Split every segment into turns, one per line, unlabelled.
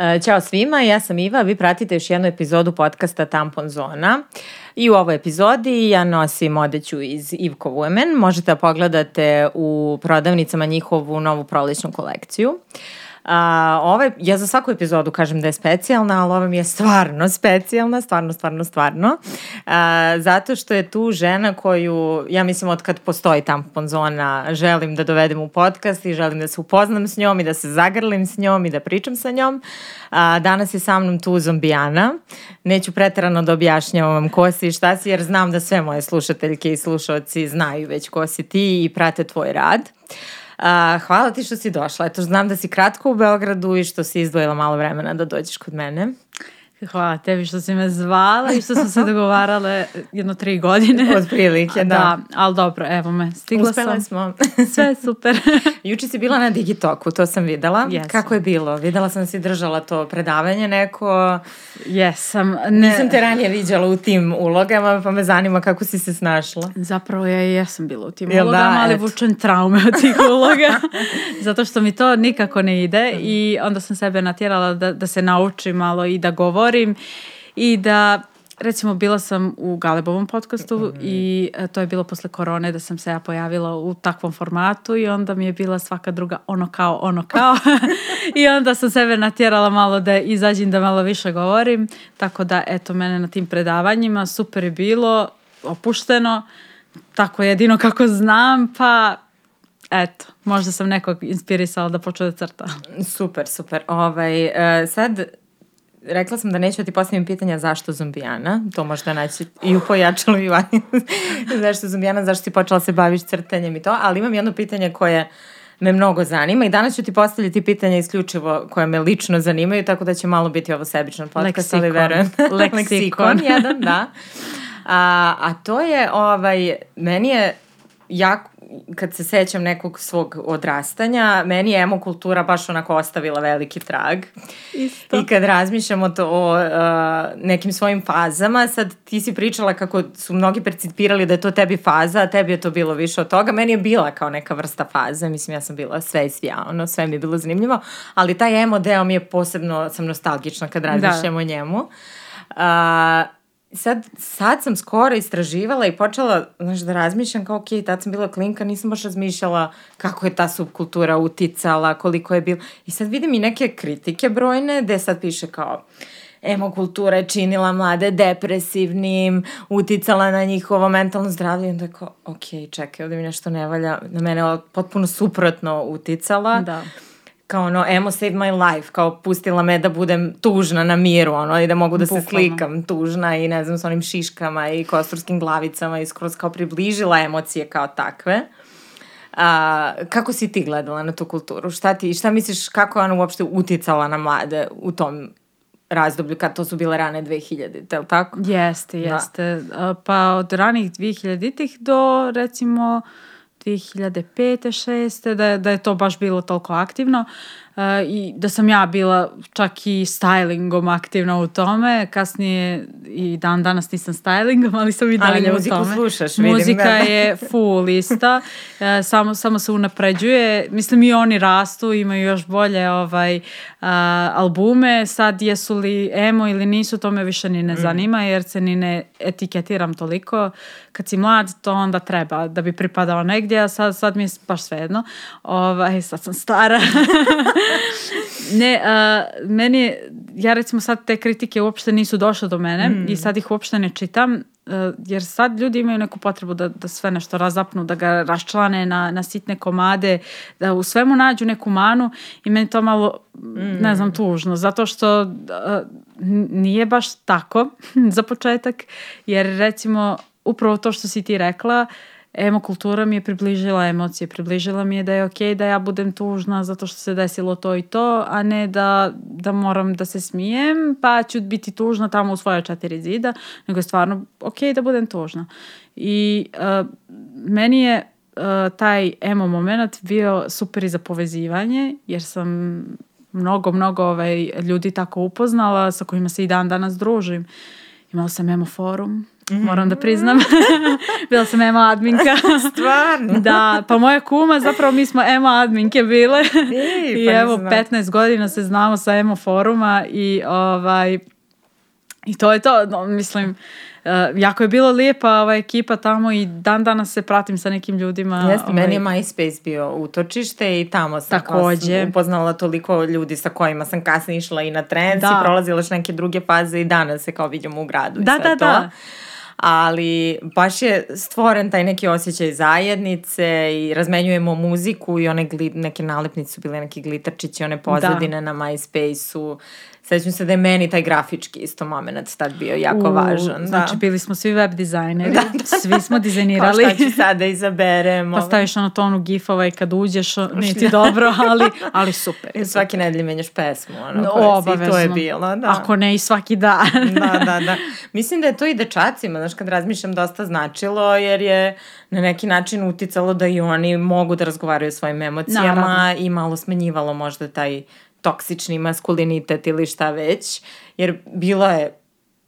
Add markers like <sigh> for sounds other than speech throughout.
E, ćao svima, ja sam Iva, vi pratite još jednu epizodu podcasta Tampon Zona. I u ovoj epizodi ja nosim odeću iz Ivko Women. Možete da pogledate u prodavnicama njihovu novu prolećnu kolekciju. Uh, A, ove, ja za svaku epizodu kažem da je specijalna, ali ova mi je stvarno specijalna, stvarno, stvarno, stvarno. A, zato što je tu žena koju, ja mislim od kad postoji tampon zona, želim da dovedem u podcast i želim da se upoznam s njom i da se zagrlim s njom i da pričam sa njom. A, danas je sa mnom tu zombijana. Neću pretarano da objašnjavam vam ko si i šta si, jer znam da sve moje slušateljke i slušalci znaju već ko si ti i prate tvoj rad. Uh, hvala ti što si došla. Eto, znam da si kratko u Beogradu i što si izdvojila malo vremena da dođeš kod mene.
Hvala tebi što si me zvala i što smo se <laughs> dogovarale jedno tri godine.
Od prilike, da. Da,
ali dobro, evo me, stigla
Uspela
sam.
smo. <laughs>
Sve super. <laughs>
Juče si bila na Digitoku, to sam videla.
Jesam.
Kako je bilo? Videla sam da si držala to predavanje neko.
Jesam.
Ne... Nisam te ranije viđala u tim ulogama, pa me zanima kako si se snašla.
Zapravo ja i jesam bila u tim
Jel da?
ulogama, ali
Eto.
vučem traume od tih uloga. Zato što mi to nikako ne ide i onda sam sebe natjerala da, da se naučim malo i da govorim i da recimo bila sam u Galebovom podcastu
Mhm.
i e, to je bilo posle korone da sam se ja pojavila u takvom formatu i onda mi je bila svaka druga ono kao, ono kao <laughs> i onda sam sebe natjerala malo da izađem da malo više govorim tako da eto mene na tim predavanjima super je bilo opušteno tako jedino kako znam pa eto možda sam nekog inspirisala da počne da crta
Super, super. Ovaj, uh, sad, rekla sam da neću da ti postavim pitanja zašto zombijana. To možda naći i u pojačalu i <laughs> zašto zombijana, zašto si počela se baviš crtanjem i to, ali imam jedno pitanje koje me mnogo zanima i danas ću ti postavljati pitanja isključivo koje me lično zanimaju, tako da će malo biti ovo sebičan podcast, ali
Leksikon.
verujem. <laughs>
Leksikon.
jedan, da. A, a to je, ovaj, meni je jako, kad se sećam nekog svog odrastanja, meni je emo kultura baš onako ostavila veliki trag.
Isto.
I kad razmišljam o, to, o uh, nekim svojim fazama, sad ti si pričala kako su mnogi percipirali da je to tebi faza, a tebi je to bilo više od toga. Meni je bila kao neka vrsta faze, mislim ja sam bila sve i svija, ono, sve mi je bilo zanimljivo, ali taj emo deo mi je posebno, sam nostalgična kad razmišljam o njemu. Uh, sad, sad sam skoro istraživala i počela znaš, da razmišljam kao, ok, tad sam bila klinka, nisam baš razmišljala kako je ta subkultura uticala, koliko je bilo. I sad vidim i neke kritike brojne, gde sad piše kao, emo kultura je činila mlade depresivnim, uticala na njihovo mentalno zdravlje i onda je kao, ok, čekaj, ovde mi nešto ne valja, na mene je potpuno suprotno uticala
Da.
Kao ono, emo saved my life, kao pustila me da budem tužna na miru, ono, i da mogu da se
Bukvalno.
slikam tužna i ne znam, s onim šiškama i kosturskim glavicama i skroz kao približila emocije kao takve. A, kako si ti gledala na tu kulturu? Šta ti, šta misliš, kako je ona uopšte uticala na mlade u tom razdoblju, kad to su bile rane 2000, je li tako?
Jeste,
Da.
jeste. A, Pa od ranih 2000-ih do recimo 2005. 6. Da, je- da je to baš bilo toliko aktivno a, i da sam ja bila čak i stylingom aktivna u tome. Kasnije i dan danas nisam stylingom, ali sam i
Ali
dalje
muziku
u tome.
slušaš, vidim,
Muzika
da.
je full ista, e, samo, samo se unapređuje. Mislim i oni rastu, imaju još bolje ovaj, albume. Sad jesu li emo ili nisu, to me više ni ne zanima jer se ni ne etiketiram toliko. Kad si mlad, to onda treba da bi pripadao negdje, a sad, sad mi je baš svejedno. Ovaj, sad sam stara. <laughs> ne, a, meni ja recimo sad te kritike uopšte nisu došle do mene i sad ih uopšte ne čitam jer sad ljudi imaju neku potrebu da, da sve nešto razapnu, da ga raščlane na, na sitne komade, da u svemu nađu neku manu i meni to malo, ne znam, tužno, zato što e, n- nije baš tako <laughs> za početak, jer recimo upravo to što si ti rekla, emo kultura mi je približila emocije, približila mi je da je okej da ja budem tužna zato što se desilo to i to, a ne da, da moram da se smijem, pa ću biti tužna tamo u svoje četiri zida, nego je stvarno okej da budem tužna. I uh, meni je uh, taj emo moment bio super i za povezivanje, jer sam mnogo, mnogo ovaj, ljudi tako upoznala sa kojima se i dan danas družim. Imala sam emo forum, moram da priznam. <laughs> Bila sam emo adminka. <laughs>
Stvarno?
da, pa moja kuma, zapravo mi smo emo adminke bile.
Ej, <laughs>
I
pa
evo,
znala.
15 godina se znamo sa emo foruma i ovaj... I to je to, no, mislim, eh, jako je bilo lijepa ova ekipa tamo i dan danas se pratim sa nekim ljudima.
Jeste,
ovaj,
meni je MySpace bio utočište i tamo sam kao
Takođe.
sam upoznala toliko ljudi sa kojima sam kasnije išla i na trends
Da.
i prolazila još neke druge faze i danas se kao vidimo u gradu i
Da,
sve
da,
to.
da.
Ali baš je stvoren taj neki osjećaj zajednice i razmenjujemo muziku i one gli, neke nalepnice su bile neki glitarčići, one pozadine na MySpace-u. Sećam se da je meni taj grafički isto moment tad bio jako
u-
važan.
Znači,
da.
bili smo svi web dizajneri, <laughs>
Da, da,
svi smo
Kao
dizajnirali.
šta ću sad da izaberem.
Pa
ovo.
staviš ono tonu gifova i kad uđeš, nije ti dobro, ali, ali super. <laughs> je.
Svaki nedelje menjaš pesmu, ono,
No,
i to je
obavezno.
bilo, da.
Ako ne i svaki dan. <laughs>
da, da, da. Mislim da je to i dečacima, znaš, kad razmišljam, dosta značilo, jer je na neki način uticalo da i oni mogu da razgovaraju o svojim emocijama
Naravno.
i malo smanjivalo možda taj toksični maskulinitet ili šta već, jer bilo je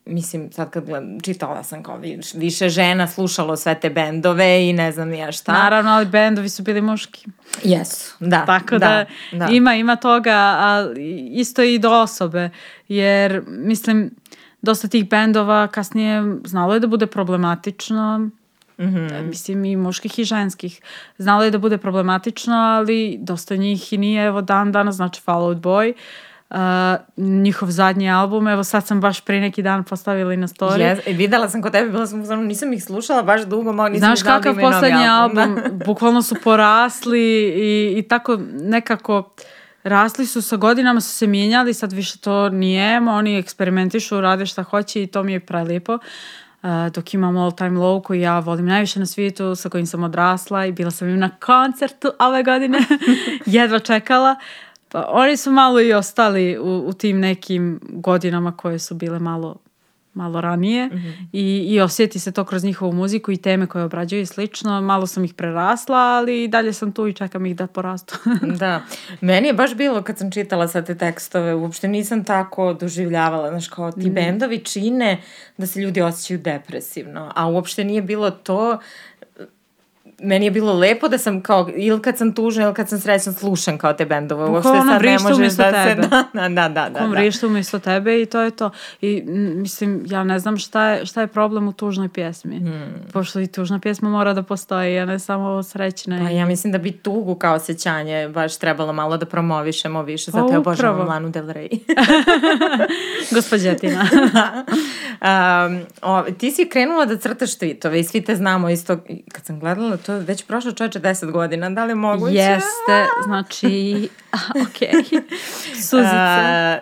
mislim, sad kad gledam, čitala sam kao viš- više žena slušalo sve te bendove i ne znam ja šta.
Naravno, ali bendovi su bili muški.
Jesu, da.
Tako da,
da.
ima, ima toga, ali isto i do osobe. Jer, mislim, dosta tih bendova kasnije znalo je da bude problematično.
Mhm.
Mislim i muških i ženskih. Znalo je da bude problematično, ali dosta njih i nije, evo dan danas, znači Fall Out Boy. Uh, njihov zadnji album, evo sad sam baš pre neki dan postavila i na story.
Yes, videla sam kod tebe, bila sam u fazonu, nisam ih slušala baš dugo, malo nisam
Znaš
znala da
kakav poslednji
album.
album, <laughs> bukvalno su porasli i, i tako nekako rasli su sa godinama, su se mijenjali, sad više to nije oni eksperimentišu, rade šta hoće i to mi je prelijepo. Uh, dok imam All Time Low koji ja volim najviše na svijetu, sa kojim sam odrasla i bila sam im na koncertu ove godine, <laughs> jedva čekala. Pa oni su malo i ostali u, u tim nekim godinama koje su bile malo malo ranije i, i osjeti se to kroz njihovu muziku i teme koje obrađuju i slično. Malo sam ih prerasla, ali i dalje sam tu i čekam ih da porastu. <laughs>
Da, meni je baš bilo kad sam čitala sad te tekstove, uopšte nisam tako doživljavala, znaš, kao ti bendovi čine da se ljudi osjećaju depresivno, a uopšte nije bilo to, meni je bilo lepo da sam kao, ili kad sam tužna ili kad sam srećna slušam kao te bendove, uopšte sad ne možeš da se,
tebe. <laughs>
da, da, da, da, da, da.
vrišta umjesto tebe i to je to. I mislim, ja ne znam šta je, šta je problem u tužnoj pjesmi. Pošto i tužna pjesma mora da postoji, a ne samo srećna.
Pa ja mislim da bi tugu kao osjećanje baš trebalo malo da promovišemo više, zato
Pa
ja obožavam. Lanu Del Rey. <laughs>
Gospođetina. <laughs>
um, o, ti si krenula da crtaš tweetove i svi te znamo isto, kad sam gledala, to je već prošlo čoveče 10 godina, da li je moguće?
Jeste, znači, ok, <laughs> suzice.
A,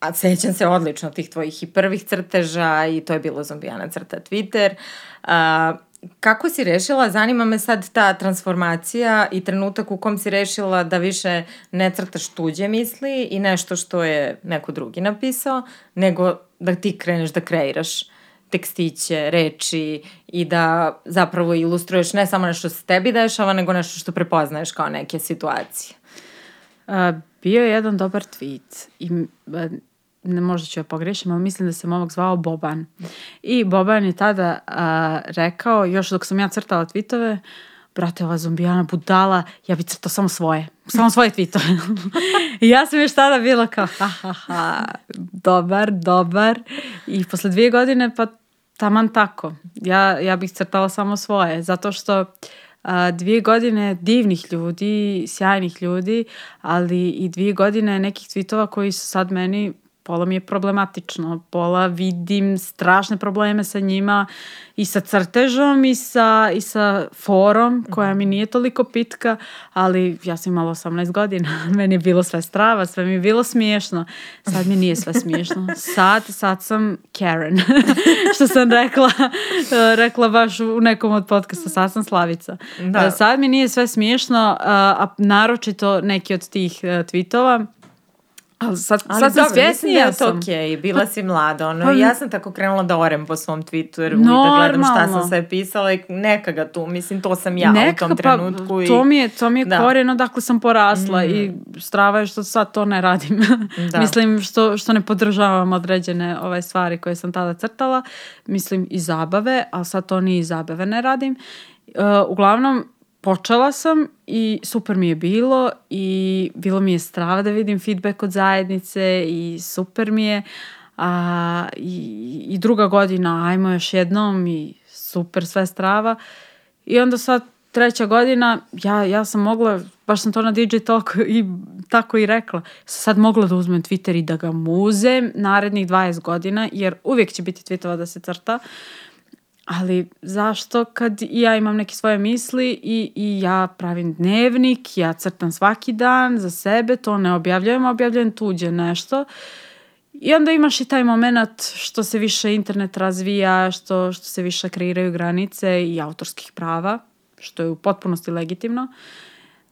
a sećam se odlično tih tvojih i prvih crteža i to je bilo Zombijana crta Twitter. A, kako si rešila, zanima me sad ta transformacija i trenutak u kom si rešila da više ne crtaš tuđe misli i nešto što je neko drugi napisao, nego da ti kreneš da kreiraš tekstiće, reči i da zapravo ilustruješ ne samo nešto što se tebi dešava, nego nešto što prepoznaješ kao neke situacije.
A, bio je jedan dobar tweet i a, ne možda ću ja pogrešim, ali mislim da se momak zvao Boban. I Boban je tada a, rekao, još dok sam ja crtala tweetove, brate, ova zombijana budala, ja bi crtao samo svoje. Samo svoje tweetove. <laughs> I ja sam još tada bila kao, ha, ha, ha, dobar, dobar. I posle dvije godine, pa taman tako. Ja, ja bih crtala samo svoje, zato što a, dvije godine divnih ljudi, sjajnih ljudi, ali i dvije godine nekih tweetova koji su sad meni pola mi je problematično, pola vidim strašne probleme sa njima i sa crtežom i sa, i sa forom koja mi nije toliko pitka, ali ja sam imala 18 godina, <laughs> meni je bilo sve strava, sve mi je bilo smiješno, sad mi nije sve smiješno, sad, sad sam Karen, <laughs> što sam rekla, rekla baš u nekom od podcasta, sad sam Slavica.
Da.
Sad mi nije sve smiješno, a, a naročito neki od tih tweetova, Ali sad,
Ali
sad sam
dobro, mislim da
svjesnija
je to
sam.
okej, bila si mlada, ono,
pa-
i ja sam tako krenula da orem po svom Twitteru i da gledam šta
Normalno.
sam sve pisala i neka ga tu, mislim, to sam ja u tom trenutku.
pa,
i...
to mi je, to mi je
Da.
korijen odakle sam porasla i strava je što sad to ne radim. <laughs>
Da.
Mislim što, što ne podržavam određene ove stvari koje sam tada crtala. Mislim i zabave, ali sad to ni iz zabave ne radim. E, uglavnom, počela sam i super mi je bilo i bilo mi je strava da vidim feedback od zajednice i super mi je. A, i, I druga godina, ajmo još jednom i super sve strava. I onda sad treća godina, ja, ja sam mogla, baš sam to na DJ Talk i tako i rekla, sad mogla da uzmem Twitter i da ga muzem narednih 20 godina, jer uvijek će biti tweetova da se crta. Ali zašto kad ja imam neke svoje misli i, i ja pravim dnevnik, ja crtam svaki dan za sebe, to ne objavljujem, objavljujem tuđe nešto. I onda imaš i taj moment što se više internet razvija, što, što se više kreiraju granice i autorskih prava, što je u potpunosti legitimno.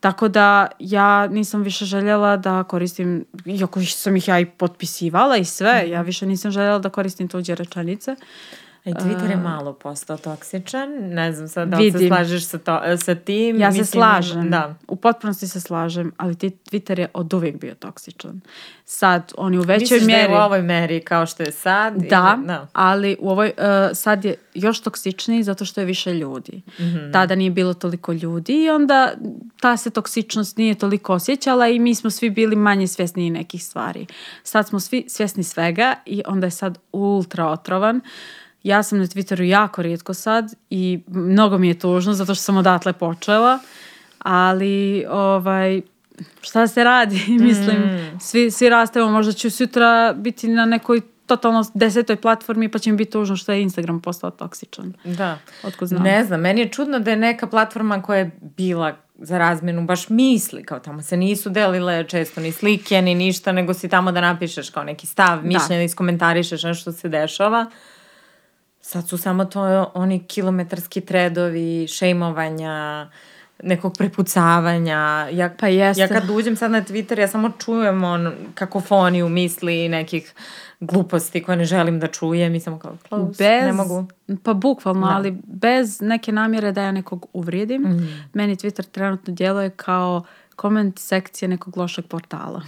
Tako da ja nisam više željela da koristim, iako sam ih ja i potpisivala i sve, ja više nisam željela da koristim tuđe rečenice.
I Twitter je malo postao toksičan, ne znam sad da li se
Vidim.
slažeš sa, to, sa tim.
Ja se
mislim,
slažem,
Da.
u potpunosti se slažem, ali ti- Twitter je od uvijek bio toksičan. Sad, on je u većoj
Misliš da je
mjeri...
u ovoj meri kao što je sad?
Da,
Ili- da.
ali u ovoj, uh, sad je još toksičniji zato što je više ljudi.
Mhm.
Tada nije bilo toliko ljudi i onda ta se toksičnost nije toliko osjećala i mi smo svi bili manje svjesni nekih stvari. Sad smo svi svjesni svega i onda je sad ultra otrovan. Ja sam na Twitteru jako rijetko sad i mnogo mi je tužno zato što sam odatle počela, ali ovaj, šta se radi? <laughs> Mislim, svi, svi rastemo, možda ću sutra biti na nekoj totalno desetoj platformi pa će mi biti tužno što je Instagram postao toksičan.
Da.
Otkud znam.
Ne znam, meni je čudno da je neka platforma koja je bila za razmenu baš misli, kao tamo se nisu delile često ni slike ni ništa, nego si tamo da napišeš kao neki stav, mišljenje, da. iskomentarišeš nešto što se dešava. Sad su samo to oni kilometarski tredovi, šejmovanja, nekog prepucavanja. Ja,
Pa jeste.
Ja kad uđem sad na Twitter, ja samo čujem on kakofoniju misli nekih gluposti koje ne želim da čujem i samo kao close,
Bez,
ne mogu.
Pa bukvalno,
Da.
ali bez neke namjere da ja nekog uvrijedim. Meni Twitter trenutno djeluje kao koment sekcije nekog lošeg portala.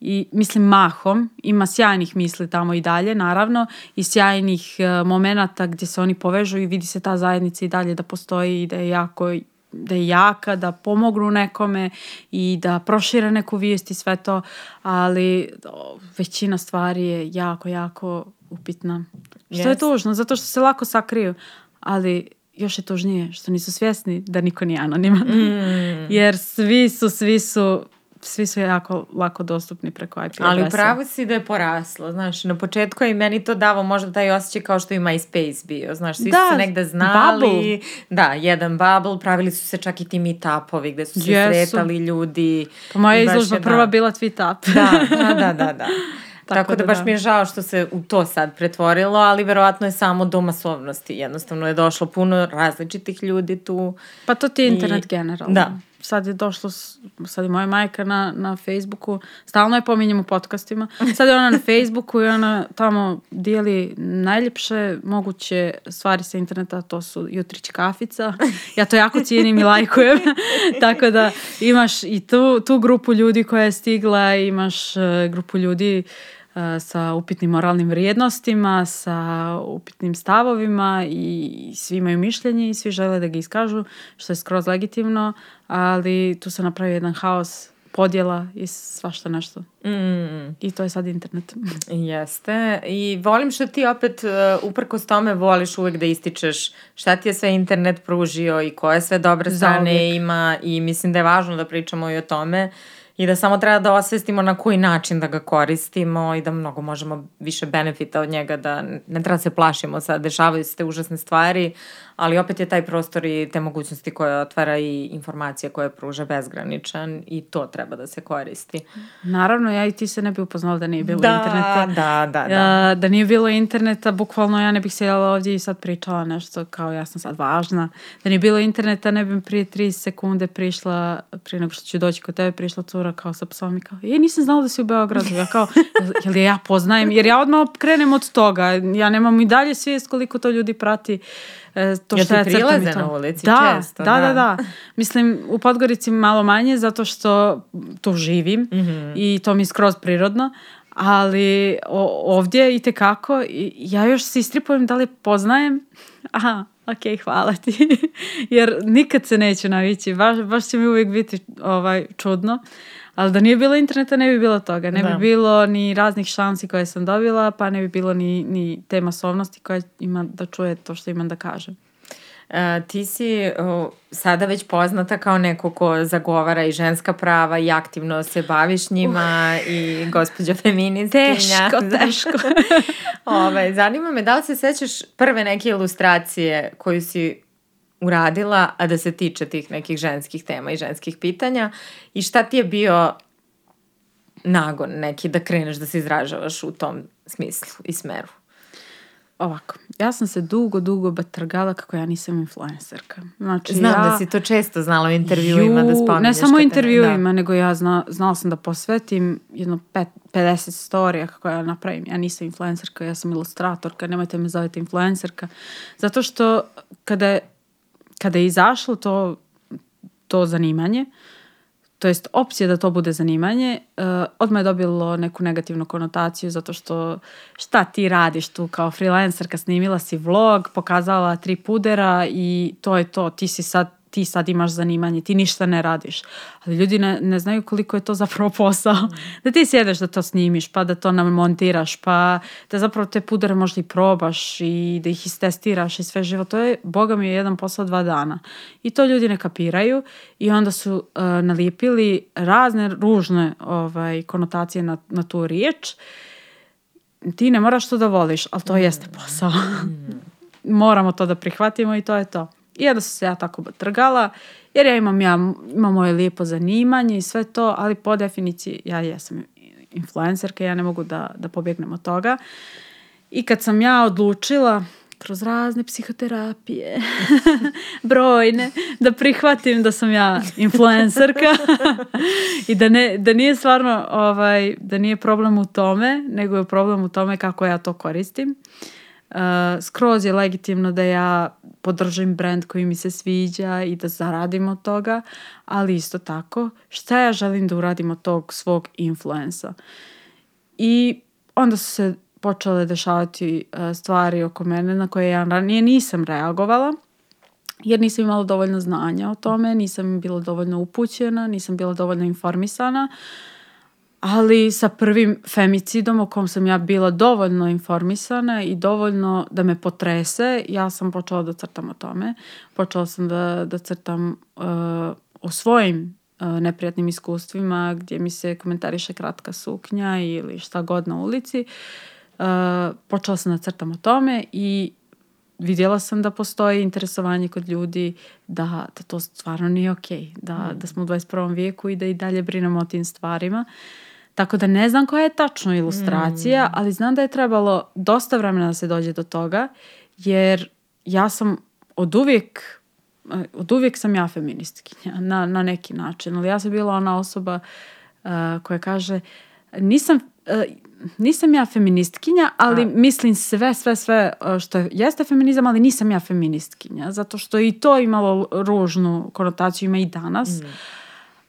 I mislim mahom, ima sjajnih misli tamo i dalje, naravno, i sjajnih uh, momenata gdje se oni povežu i vidi se ta zajednica i dalje da postoji i da je jako da je jaka, da pomognu nekome i da prošire neku vijest i sve to, ali o, većina stvari je jako, jako upitna. Što je tužno, zato što se lako sakriju, ali još je tužnije što nisu svjesni da niko nije anoniman. <laughs> Jer svi su, svi su, svi su jako lako dostupni preko IP
Ali
adresa.
upravo si da je poraslo, znaš, na početku je i meni to davo možda taj osjećaj kao što i MySpace bio, znaš, svi su
Da,
se negde znali,
bubble.
da, jedan bubble, pravili su se čak i ti meetupovi gde su se
Jesu.
sretali ljudi.
Pa moja
I
izložba
je,
prva
da.
bila tweet up.
Da, da, da, da, da. <laughs> Tako,
Tako
da,
da
baš
da.
mi je žao što se u to sad pretvorilo, ali verovatno je samo do masovnosti. Jednostavno je došlo puno različitih ljudi tu.
Pa to ti je
I-
internet generalno.
da.
Sad je došlo, sad je moja majka na, na Facebooku, stalno je pominjem u podcastima, sad je ona na Facebooku i ona tamo dijeli najljepše moguće stvari sa interneta, to su jutrić kafica. Ja to jako cijenim i lajkujem. <laughs> Tako da imaš i tu, tu grupu ljudi koja je stigla, imaš e, grupu ljudi sa upitnim moralnim vrijednostima, sa upitnim stavovima i svi imaju mišljenje i svi žele da ga iskažu, što je skroz legitimno, ali tu se napravi jedan haos podjela i svašta nešto.
Mm,
I to je sad internet. <laughs>
jeste. I volim što ti opet, uh, uprkos tome, voliš uvek da ističeš šta ti je sve internet pružio i koje sve dobre strane ima i mislim da je važno da pričamo i o tome i da samo treba da osvestimo na koji način da ga koristimo i da mnogo možemo više benefita od njega, da ne treba da se plašimo sad, dešavaju se te užasne stvari, ali opet je taj prostor i te mogućnosti koje otvara i informacije koje pruža bezgraničan i to treba da se koristi.
Naravno, ja i ti se ne bi upoznala da nije bilo
Da,
interneta.
da, da, da.
Da nije bilo interneta, bukvalno ja ne bih sjedala ovdje i sad pričala nešto kao ja sam sad važna. Da nije bilo interneta, ne bi prije tri sekunde prišla, prije nego što ću doći kod tebe, prišla cura cura kao sa psom i kao, je, nisam znala da si u Beogradu. Ja kao, <laughs> jel je ja poznajem? Jer ja odmah krenem od toga. Ja nemam i dalje svijest koliko to ljudi prati. E, to
Ja
što ja crtam to.
na ulici
da,
često,
Da, da,
da.
da. Mislim, u Podgorici malo manje zato što tu živim
Mhm.
i to mi je skroz prirodno. Ali o, ovdje i tekako, ja još se istripujem da li poznajem. <laughs> Aha, ok, hvala ti. <laughs> Jer nikad se neću navići. Baš, baš će mi uvijek biti ovaj, čudno. Ali da nije bilo interneta, ne bi bilo toga. Ne
Da.
bi bilo ni raznih šansi koje sam dobila, pa ne bi bilo ni, ni te masovnosti koja ima da čuje to što imam da kažem.
E, ti si o, sada već poznata kao neko ko zagovara i ženska prava i aktivno se baviš njima i gospođa feministkinja.
Teško, <laughs> teško.
Ove, zanima me da li se sećaš prve neke ilustracije koju si uradila, a da se tiče tih nekih ženskih tema i ženskih pitanja i šta ti je bio nagon neki da kreneš da se izražavaš u tom smislu i smeru?
Ovako, ja sam se dugo, dugo batrgala kako ja nisam influencerka. Znači,
Znam
ja...
da si to često znala u intervjuima da
Ju,
spominješ.
Ne samo u intervjuima, nego ja zna, znala sam da posvetim jedno pet, 50 storija kako ja napravim. Ja nisam influencerka, ja sam ilustratorka, nemojte me zovete influencerka. Zato što kada kada je izašlo to, to zanimanje, to jest opcija da to bude zanimanje, uh, odmah je dobilo neku negativnu konotaciju zato što šta ti radiš tu kao freelancerka, snimila si vlog, pokazala tri pudera i to je to, ti si sad ti sad imaš zanimanje, ti ništa ne radiš. Ali ljudi ne, ne znaju koliko je to zapravo posao. Da ti sjedeš da to snimiš, pa da to namontiraš, pa da zapravo te pudere možda i probaš i da ih istestiraš i sve živo. To je, boga mi je jedan posao dva dana. I to ljudi ne kapiraju i onda su uh, nalijepili razne ružne ovaj, konotacije na, na tu riječ. Ti ne moraš to da voliš, ali to jeste posao. <laughs> Moramo to da prihvatimo i to je to. I onda sam se ja tako trgala, jer ja imam, ja imam moje lijepo zanimanje i sve to, ali po definiciji ja jesam influencerka, ja ne mogu da, da pobjegnem od toga. I kad sam ja odlučila kroz razne psihoterapije, <laughs> brojne, da prihvatim da sam ja influencerka <laughs> i da, ne, da nije stvarno, ovaj, da nije problem u tome, nego je problem u tome kako ja to koristim. Uh, skroz je legitimno da ja podržim brand koji mi se sviđa i da zaradim od toga, ali isto tako šta ja želim da uradim od tog svog influensa. I onda su se počele dešavati uh, stvari oko mene na koje ja ranije nisam reagovala jer nisam imala dovoljno znanja o tome, nisam bila dovoljno upućena, nisam bila dovoljno informisana, ali sa prvim femicidom o kom sam ja bila dovoljno informisana i dovoljno da me potrese, ja sam počela da crtam o tome. Počela sam da, da crtam uh, o svojim uh, neprijatnim iskustvima gdje mi se komentariše kratka suknja ili šta god na ulici. Uh, počela sam da crtam o tome i vidjela sam da postoji interesovanje kod ljudi da, da to stvarno nije ok, da, da smo u 21. vijeku i da i dalje brinemo o tim stvarima. Tako da ne znam koja je tačno ilustracija, ali znam da je trebalo dosta vremena da se dođe do toga, jer ja sam od uvijek, eh, od uvijek sam ja feministkinja na, na neki način, ali ja sam bila ona osoba eh, koja kaže nisam, eh, nisam ja feministkinja, ali mislim sve, sve, sve što jeste feminizam, ali nisam ja feministkinja, zato što i to imalo ružnu konotaciju, ima i danas.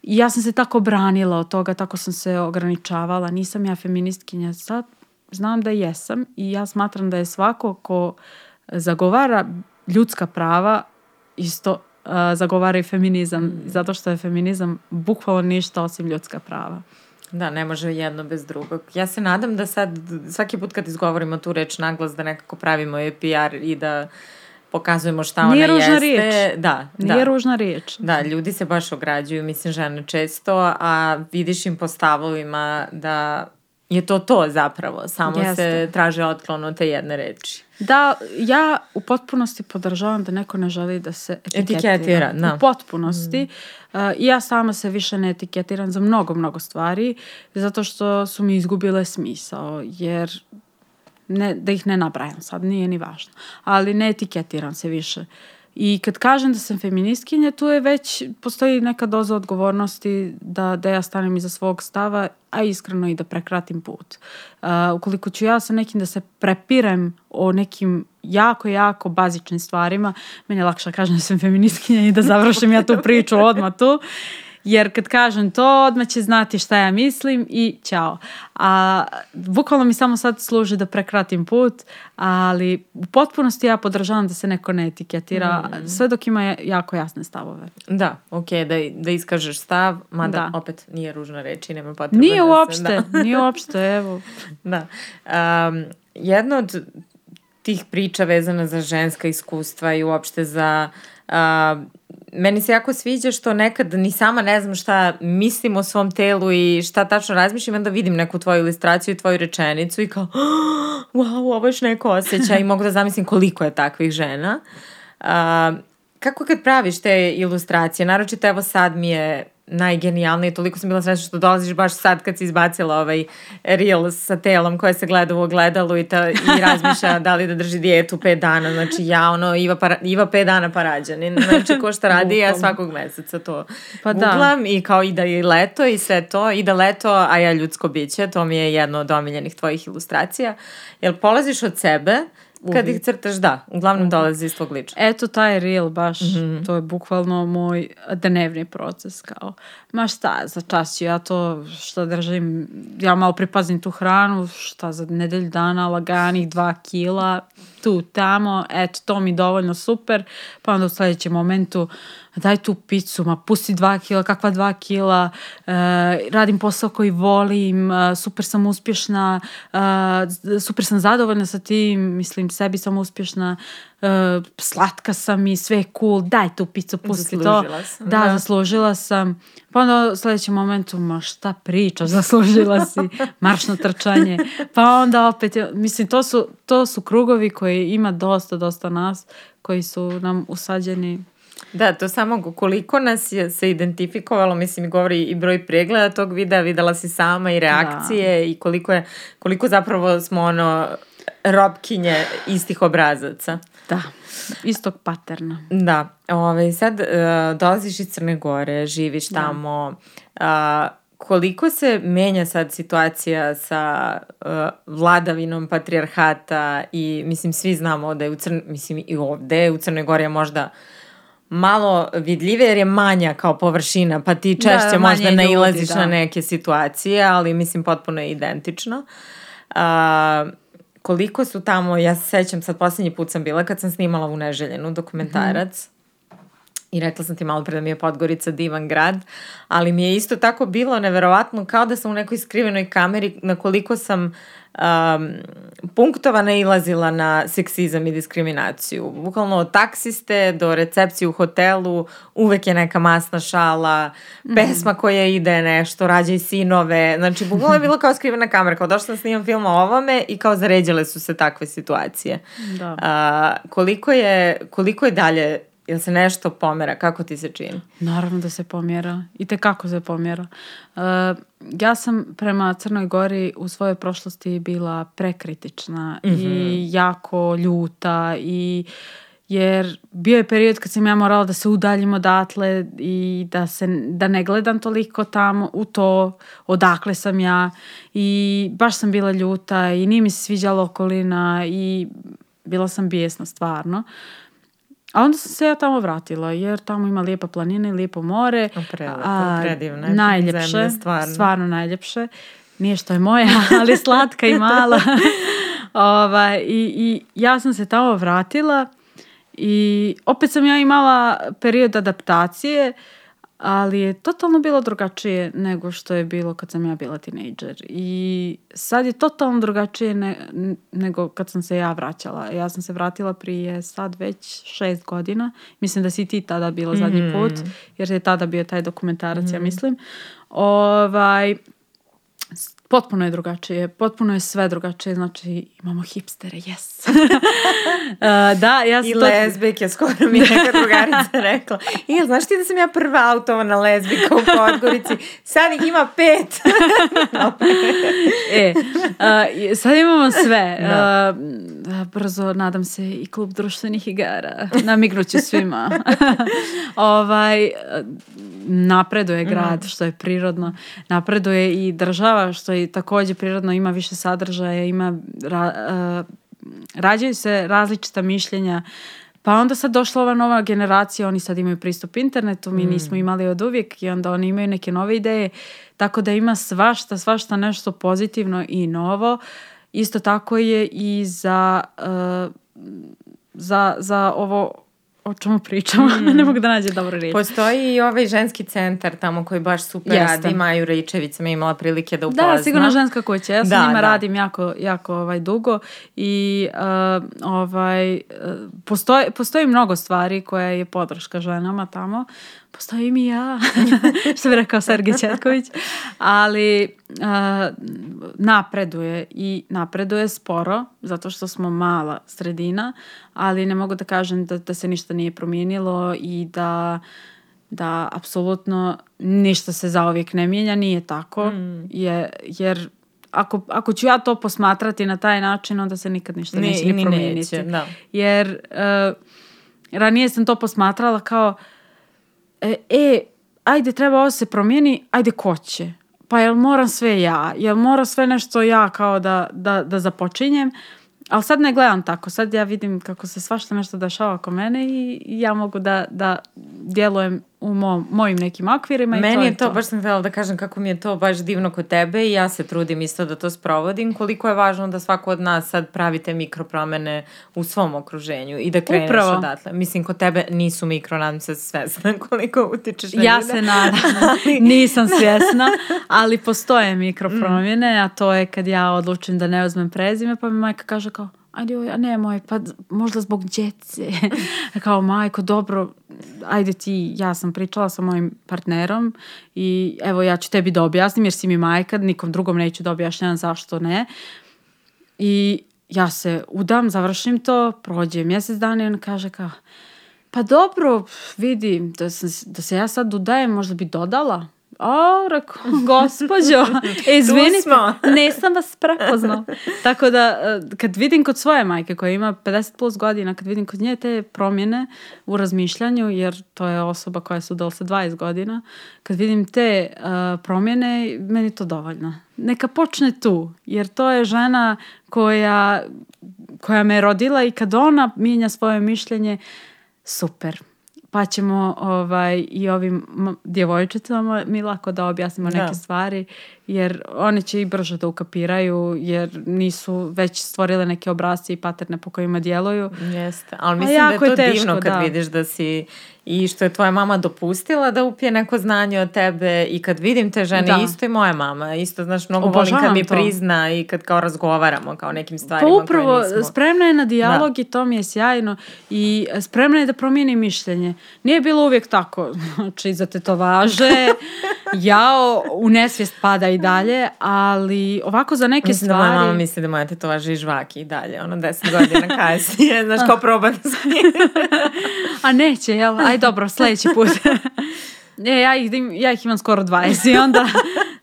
I ja sam se tako branila od toga, tako sam se ograničavala. Nisam ja feministkinja. Sad znam da jesam i ja smatram da je svako ko zagovara ljudska prava isto uh, zagovara i feminizam. Zato što je feminizam bukvalno ništa osim ljudska prava.
Da, ne može jedno bez drugog. Ja se nadam da sad, svaki put kad izgovorimo tu reč naglas, da nekako pravimo je PR i da pokazujemo šta
Nije
ona
ružna
jeste.
riječ.
Da,
Nije
da.
ružna riječ.
Da, ljudi se baš ograđuju, mislim, žene često, a vidiš im po stavovima da je to to zapravo. Samo se
Jeste.
traže otklon od te jedne reči.
Da, ja u potpunosti podržavam da neko ne želi da se etiketira.
Etiketira, da.
U potpunosti. Uh, I ja sama se više ne etiketiram za mnogo, mnogo stvari, zato što su mi izgubile smisao, jer ne, da ih ne nabrajam sad, nije ni važno. Ali ne etiketiram se više. I kad kažem da sam feministkinja, tu je već, postoji neka doza odgovornosti da, da ja stanem iza svog stava, a iskreno i da prekratim put. Uh, ukoliko ću ja sa nekim da se prepirem o nekim jako, jako bazičnim stvarima, meni je lakše da kažem da sam feministkinja i da završim ja tu priču odmah tu. Jer kad kažem to, odmah će znati šta ja mislim i ćao. A bukvalno mi samo sad služi da prekratim put, ali u potpunosti ja podržavam da se neko ne etiketira, mm. sve dok ima jako jasne stavove.
Da, ok, da, da iskažeš stav, mada da. opet nije ružna reč i nema potrebe
nije da uopšte. Da. nije uopšte, evo. <laughs>
Da. Um, jedno od tih priča vezana za ženska iskustva i uopšte za uh, meni se jako sviđa što nekad ni sama ne znam šta mislim o svom telu i šta tačno razmišljam, onda vidim neku tvoju ilustraciju i tvoju rečenicu i kao, oh, wow, ovo još neko osjeća i mogu da zamislim koliko je takvih žena. Uh, kako kad praviš te ilustracije, naročito evo sad mi je najgenijalniji, toliko sam bila srećna što dolaziš baš sad kad si izbacila ovaj reel sa telom koje se gleda u ogledalu i, ta, i razmišlja da li da drži dijetu 5 dana, znači ja ono Iva, para, Iva 5 dana parađanin, znači ko šta radi ja svakog meseca to pa googlam da. i kao i da je leto i sve to, i da leto, a ja ljudsko biće, to mi je jedno od omiljenih tvojih ilustracija, jel polaziš od sebe, Kad ih crtaš, da, uglavnom dolazi iz tvog liča.
Eto, taj reel baš, mm -hmm. to je bukvalno moj dnevni proces, kao, ma šta, za čas ću ja to, šta držim, ja malo pripazim tu hranu, šta za nedelju dana, laganih dva kila, tu, tamo, eto, to mi dovoljno super, pa onda u sledećem momentu, daj tu picu, ma pusti dva kila, kakva dva kila, e, radim posao koji volim, e, super sam uspješna, e, super sam zadovoljna sa tim, mislim, sebi sam uspješna, e, slatka sam i sve je cool, daj tu picu, pusti zaslužila to. Sam, da, da, zaslužila sam. Pa onda u sledećem momentu, ma šta pričaš, zaslužila si, <laughs> maršno trčanje. Pa onda opet, mislim, to su, to su krugovi koji ima dosta, dosta nas, koji su nam usađeni
Da, to samo koliko nas je se identifikovalo, mislim, govori i broj pregleda tog videa, videla si sama i reakcije da. i koliko je, koliko zapravo smo ono robkinje istih obrazaca.
Da, istog paterna.
Da, Ove, ovaj, sad uh, dolaziš iz Crne Gore, živiš da. tamo, uh, koliko se menja sad situacija sa uh, vladavinom patrijarhata i mislim svi znamo da je u Crn, mislim i ovde u Crnoj Gori je možda uh, malo vidljive jer je manja kao površina, pa ti češće da, možda nailaziš da. na neke situacije, ali mislim potpuno je identično. Uh, koliko su tamo, ja se sećam, sad poslednji put sam bila kad sam snimala u Neželjenu dokumentarac, mm -hmm. I rekla sam ti malo pre da mi je Podgorica divan grad, ali mi je isto tako bilo neverovatno kao da sam u nekoj skrivenoj kameri na koliko sam um, punktovana ilazila na seksizam i diskriminaciju. Bukvalno od taksiste do recepcije u hotelu uvek je neka masna šala, mm. pesma koja ide nešto, rađaj sinove. Znači, bukvalno je bilo kao skrivena kamera. Kao došla sam da snimam film o ovome i kao zaređale su se takve situacije. Da. Uh, koliko, je, koliko je dalje Jel se nešto pomera? Kako ti se čini?
Naravno da se pomjera. I te kako se pomjera. Uh, ja sam prema Crnoj Gori u svojoj prošlosti bila prekritična mm -hmm. i mhm. jako ljuta i jer bio je period kad sam ja morala da se udaljim odatle i da, se, da ne gledam toliko tamo u to odakle sam ja i baš sam bila ljuta i nije mi se sviđala okolina i bila sam bijesna stvarno. A onda sam se ja tamo vratila, jer tamo ima lijepa planina i lijepo more.
Prelepo, a, predivne.
Najljepše, zemlje, stvarno. stvarno najljepše. Nije što je moja, <laughs> ali slatka i mala. <laughs> Ova, i, I ja sam se tamo vratila i opet sam ja imala period adaptacije, uh, ali je totalno bilo drugačije nego što je bilo kad sam ja bila tinejdžer. I sad je totalno drugačije ne, nego kad sam se ja vraćala. Ja sam se vratila prije sad već šest godina. Mislim da si ti tada bila zadnji mm. put, jer je tada bio taj dokumentarac, mm. ja mislim. Ovaj, potpuno je drugačije, potpuno je sve drugačije, znači imamo hipstere, yes. uh, <laughs> <laughs> da, ja sam
I
to...
lezbike, skoro mi je neka <laughs> drugarica rekla. I znaš ti da sam ja prva autovana lezbika u Podgorici? Sad ih ima pet.
e, uh, sad imamo sve. Da. Uh, brzo, nadam se, i klub društvenih igara. Namignuću svima. <laughs> ovaj, napreduje grad, mm. što je prirodno. Napreduje i država, što je takođe prirodno, ima više sadržaja, ima ra, uh, rađaju se različita mišljenja Pa onda sad došla ova nova generacija, oni sad imaju pristup internetu, mi mm. nismo imali od uvijek i onda oni imaju neke nove ideje, tako da ima svašta, svašta nešto pozitivno i novo. Isto tako je i za, uh, za, za ovo o čemu pričamo, <laughs> mm. ne mogu da nađe dobro reći.
Postoji i ovaj ženski centar tamo koji baš super Jeste. radi, Maju Rejčević sam imala prilike da upozna.
Da, sigurno ženska kuća, ja sa da, njima da. radim jako, jako ovaj, dugo i uh, ovaj, uh, postoji, postoji mnogo stvari koja je podrška ženama tamo, postojim i ja, <laughs> što bi rekao Sergej Četković, ali uh, napreduje i napreduje sporo, zato što smo mala sredina, ali ne mogu da kažem da, da se ništa nije promijenilo i da da apsolutno ništa se zaovijek ne mijenja, nije tako, mm. je, jer ako, ako ću ja to posmatrati na taj način, onda se nikad ništa neće ni, ni promijeniti. Neće, da. Jer uh, ranije sam to posmatrala kao e, e, ajde treba ovo se promijeni, ajde ko će? Pa jel moram sve ja? Jel mora sve nešto ja kao da, da, da započinjem? Ali sad ne gledam tako, sad ja vidim kako se svašta nešto dešava oko mene i ja mogu da, da djelujem u mo, mojim nekim okvirima
Meni
i to
je to, to, baš sam htjela da kažem kako mi je to baš divno kod tebe i ja se trudim isto da to sprovodim, koliko je važno da svako od nas sad pravite mikropromene u svom okruženju i da kreneš Upravo. odatle. Mislim, kod tebe nisu mikro, nadam se svesna <laughs> koliko utičeš na
Ja ljude. se nadam, <laughs> <laughs> nisam svjesna, ali postoje mikropromjene, mm. a to je kad ja odlučim da ne uzmem prezime, pa mi majka kaže kao, ajde, a nemoj, pa možda zbog djece. <laughs> kao, majko, dobro, ajde ti, ja sam pričala sa mojim partnerom i evo ja ću tebi da objasnim jer si mi majka, nikom drugom neću da objašnjam zašto ne. I ja se udam, završim to, prođe mjesec dana i on kaže kao, pa dobro, vidi, da, sam, da se ja sad udajem, možda bi dodala. A, rekao, gospođo, <laughs> izvinite, <laughs> nisam vas prepoznao. Tako da, e, kad vidim kod svoje majke koja ima 50 plus godina, kad vidim kod nje te promjene u razmišljanju, jer to je osoba koja su dala sa 20 godina, kad vidim te uh, promjene, meni to dovoljno. Neka počne tu, jer to je žena koja, koja me rodila i kad ona mijenja svoje mišljenje, super pa ćemo ovaj, i ovim djevojčicama mi lako da objasnimo neke da. stvari jer one će i brže da ukapiraju jer nisu već stvorile neke obrazce i paterne po kojima djeluju.
Jeste, ali mislim da je to je teško, divno kad da. vidiš da si i što je tvoja mama dopustila da upije neko znanje od tebe i kad vidim te žene, da. isto i moja mama, isto znaš, mnogo Obožavam volim kad mi to. prizna i kad kao razgovaramo kao nekim stvarima
pa upravo, koje nismo... spremna je na dijalog da. i to mi je sjajno i spremna je da promijeni mišljenje. Nije bilo uvijek tako, <laughs> znači za tetovaže, <laughs> jao, u nesvijest pada i dalje, ali ovako za neke
Mislim
stvari...
da moja mama misli da moja tetovaža i žvaki i dalje, ono deset godina kasnije, <laughs> znaš, kao proba da <laughs>
A neće, jel? Aj dobro, sljedeći put. Ne, <laughs> ja ih, ja ih imam skoro 20 i onda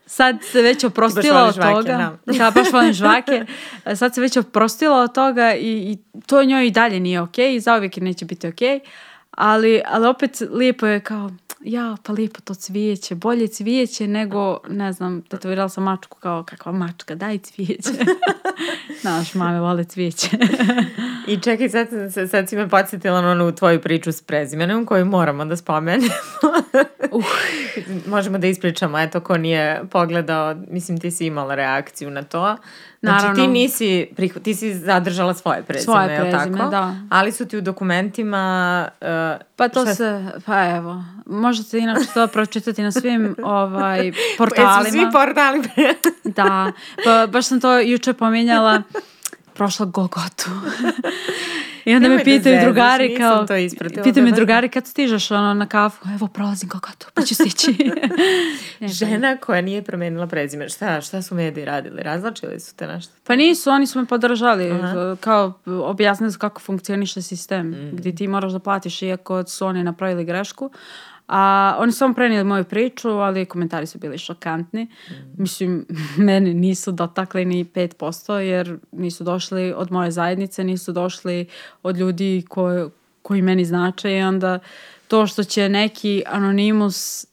sad se već oprostila od žvake, toga. Da. ja baš volim žvake. Sad se već oprostila od toga i, i to njoj i dalje nije okej okay, i zauvijek neće biti okej. Okay. Ali, ali opet lijepo je kao, ja, pa lijepo to cvijeće, bolje cvijeće nego, ne znam, tetovirala sam mačku kao kakva mačka, daj cvijeće. <laughs> Znaš, mame vole cvijeće.
I čekaj, sad, sad si me podsjetila na onu tvoju priču s prezimenom koju moramo da spomenemo. <laughs> uh. Možemo da ispričamo, eto, ko nije pogledao, mislim ti si imala reakciju na to. Znači Naravno. ti nisi, ti si zadržala svoje prezime, svoje prezime, tako? da. Ali su ti u dokumentima... Uh,
pa to se, pa evo, možete inače to <laughs> pročitati na svim ovaj, portalima.
Pa svi portali.
da, pa baš sam to juče pominjala <laughs> prošla Golgotu. I onda
Nemoj
me
da
pitaju drugari
nisam
kao,
to ispratila,
pitaju me drugari kad stižeš ono, na kafu, evo prolazim Golgotu, pa ću stići. <laughs> <laughs>
Žena koja nije promenila prezime, šta, šta su mediji radili? Razlačili su te nešto?
Pa nisu, oni su me podržali,
Aha.
kao objasnili su kako funkcioniše sistem,
Mm.
gdje ti moraš da platiš iako su oni napravili grešku. A oni su samo prenijeli moju priču, ali komentari su bili šokantni.
Mm.
Mislim, <laughs> mene nisu dotakli ni 5%, jer nisu došli od moje zajednice, nisu došli od ljudi koje, koji meni znače i onda to što će neki anonimus e,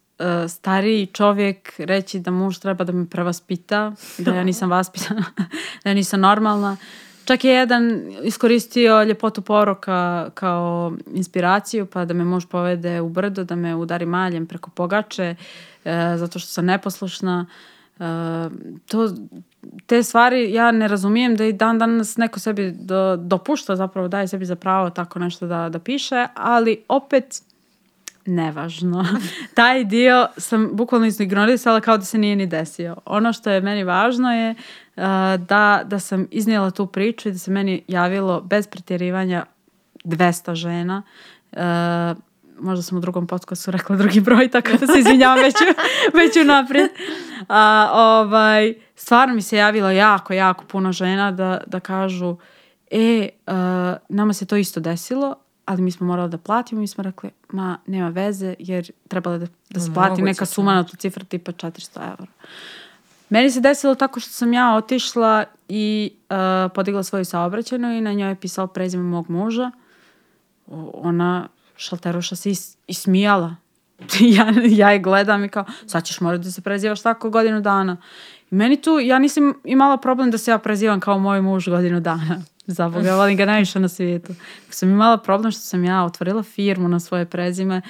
stariji čovjek reći da muž treba da me prevaspita, da ja nisam vaspitana, <laughs> da ja nisam normalna. Čak je jedan iskoristio ljepotu poroka kao inspiraciju, pa da me muž povede u brdo, da me udari maljem preko pogače, e, zato što sam neposlušna. E, to, te stvari ja ne razumijem da i dan danas neko sebi do, dopušta, zapravo daje sebi za pravo tako nešto da, da piše, ali opet nevažno. <laughs> Taj dio sam bukvalno ignorisala kao da se nije ni desio. Ono što je meni važno je uh, da, da sam iznijela tu priču i da se meni javilo bez pretjerivanja 200 žena. Uh, možda sam u drugom podcastu rekla drugi broj, tako da se izvinjavam već, <laughs> već unaprijed. A, ovaj, stvarno mi se javilo jako, jako puno žena da, da kažu e, uh, nama se to isto desilo, ali mi smo morali da platimo, mi smo rekli, ma, nema veze, jer trebala da, da se plati
Moguće,
neka suma na tu cifra tipa 400 evra. Meni se desilo tako što sam ja otišla i uh, podigla svoju saobraćenu i na njoj je pisao prezime mog muža. O- Ona šalteruša se is, ismijala. <laughs> ja, ja je gledam i kao, sad ćeš morati da se prezivaš tako godinu dana. I meni tu, ja nisam imala problem da se ja prezivam kao moj muž godinu dana. Za Boga, volim ga najviše na svijetu. Sam imala problem što sam ja otvorila firmu na svoje prezime,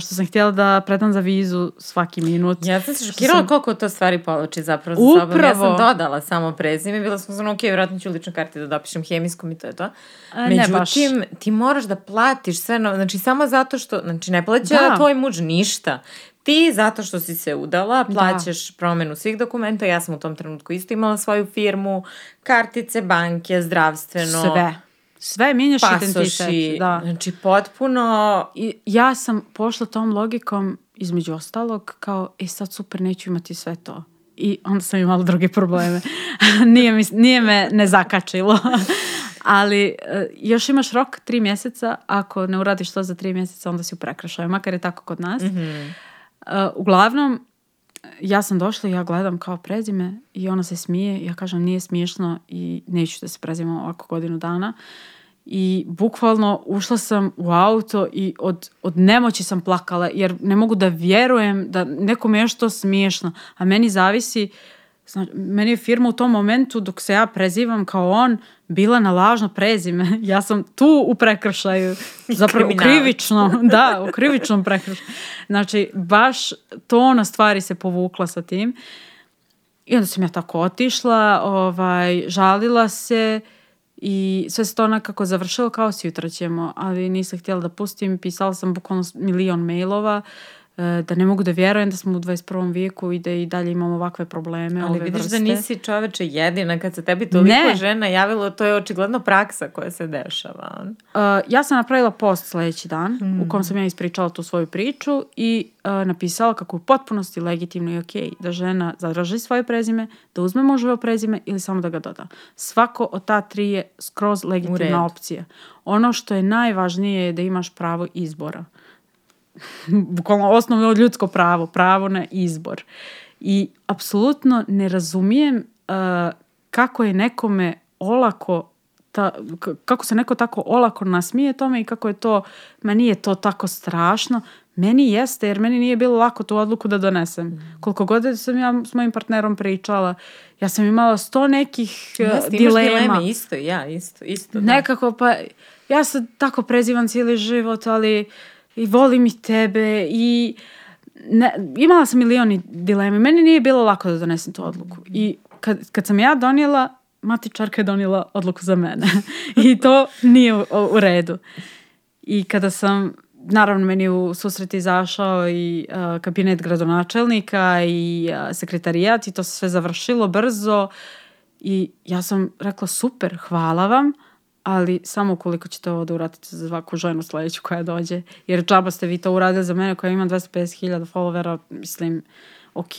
što sam htjela da predam za vizu svaki minut.
Ja sam se šokirala
sam-
koliko to stvari povlači zapravo za sobom. Ja sam
Upravo.
dodala samo prezime, bila sam ono, ok, vjerojatno ću u ličnoj karti da dopišem hemijskom i to je to.
A, ne baš.
Međutim, ti moraš da platiš sve, no, znači samo zato što, znači ne plaća
Da.
tvoj muž ništa. Ti, zato što si se udala, plaćaš promenu svih dokumenta. Ja sam u tom trenutku isto imala svoju firmu, kartice, banke, zdravstveno,
Sve. Sve mijenjaš identitet. Da.
Znači, potpuno...
I ja sam pošla tom logikom, između ostalog, kao, e sad super, neću imati sve to. I onda sam imala druge probleme. <laughs> nije, mi, nije me ne zakačilo. <laughs> Ali e, još imaš rok tri mjeseca, ako ne uradiš to za tri mjeseca, onda si u prekršaju, makar je tako kod nas. E, uglavnom, ja sam došla i ja gledam kao prezime i ona se smije. Ja kažem nije smiješno i neću da se prezimam ovako godinu dana. I bukvalno ušla sam u auto i od, od nemoći sam plakala jer ne mogu da vjerujem da nekome je još to smiješno. A meni zavisi, znači, meni je firma u tom momentu dok se ja prezivam kao on bila na lažno prezime. <laughs> Ja sam tu u prekršaju. <laughs> Zapravo u
kriminalac.
krivično, <laughs> da, u krivičnom prekršaju. Znači, baš tona stvari se povukla sa tim. I onda sam ja tako otišla, ovaj, žalila se i sve se to onakako završilo kao sutra ćemo, ali nisam htjela da pustim, pisala sam bukvalno milion mailova, e, da ne mogu da vjerujem da smo u 21. vijeku i da i dalje imamo ovakve probleme
Ali
ove
vidiš
vrste.
da nisi čoveče jedina kad se tebi toliko
Ne.
žena javilo, to je očigledno praksa koja se dešava.
Uh, ja sam napravila post sljedeći dan
Mm.
u kom sam ja ispričala tu svoju priču i uh, napisala kako je u potpunosti legitimno i okej da žena zadrži svoje prezime, da uzme muževo prezime ili samo da ga doda. Svako od ta tri je skroz legitimna opcija. Ono što je najvažnije je da imaš pravo izbora. <laughs> Bukvalno osnovno ljudsko pravo, pravo na izbor. I apsolutno ne razumijem uh, kako je nekome olako ta, kako se neko tako olako nasmije tome i kako je to, ma nije to tako strašno. Meni jeste, jer meni nije bilo lako tu odluku da donesem. Koliko god da sam ja s mojim partnerom pričala, ja sam imala sto nekih uh,
Jeste,
dilema.
dileme, isto, ja, isto, isto. da.
Nekako, pa ja se tako prezivam cijeli život, ali i volim i tebe i ne, imala sam milioni dileme. Meni nije bilo lako da donesem tu odluku. I kad, kad sam ja donijela, matičarka je donijela odluku za mene. <laughs> I to nije u, u redu. I kada sam, naravno meni u susret izašao i uh, kabinet gradonačelnika i uh, sekretarijat i to se sve završilo brzo I ja sam rekla super, hvala vam, ali samo ukoliko ćete ovo da uradite za svaku ženu sledeću koja dođe. Jer džaba ste vi to uradili za mene koja ima 250.000 followera, mislim, ok,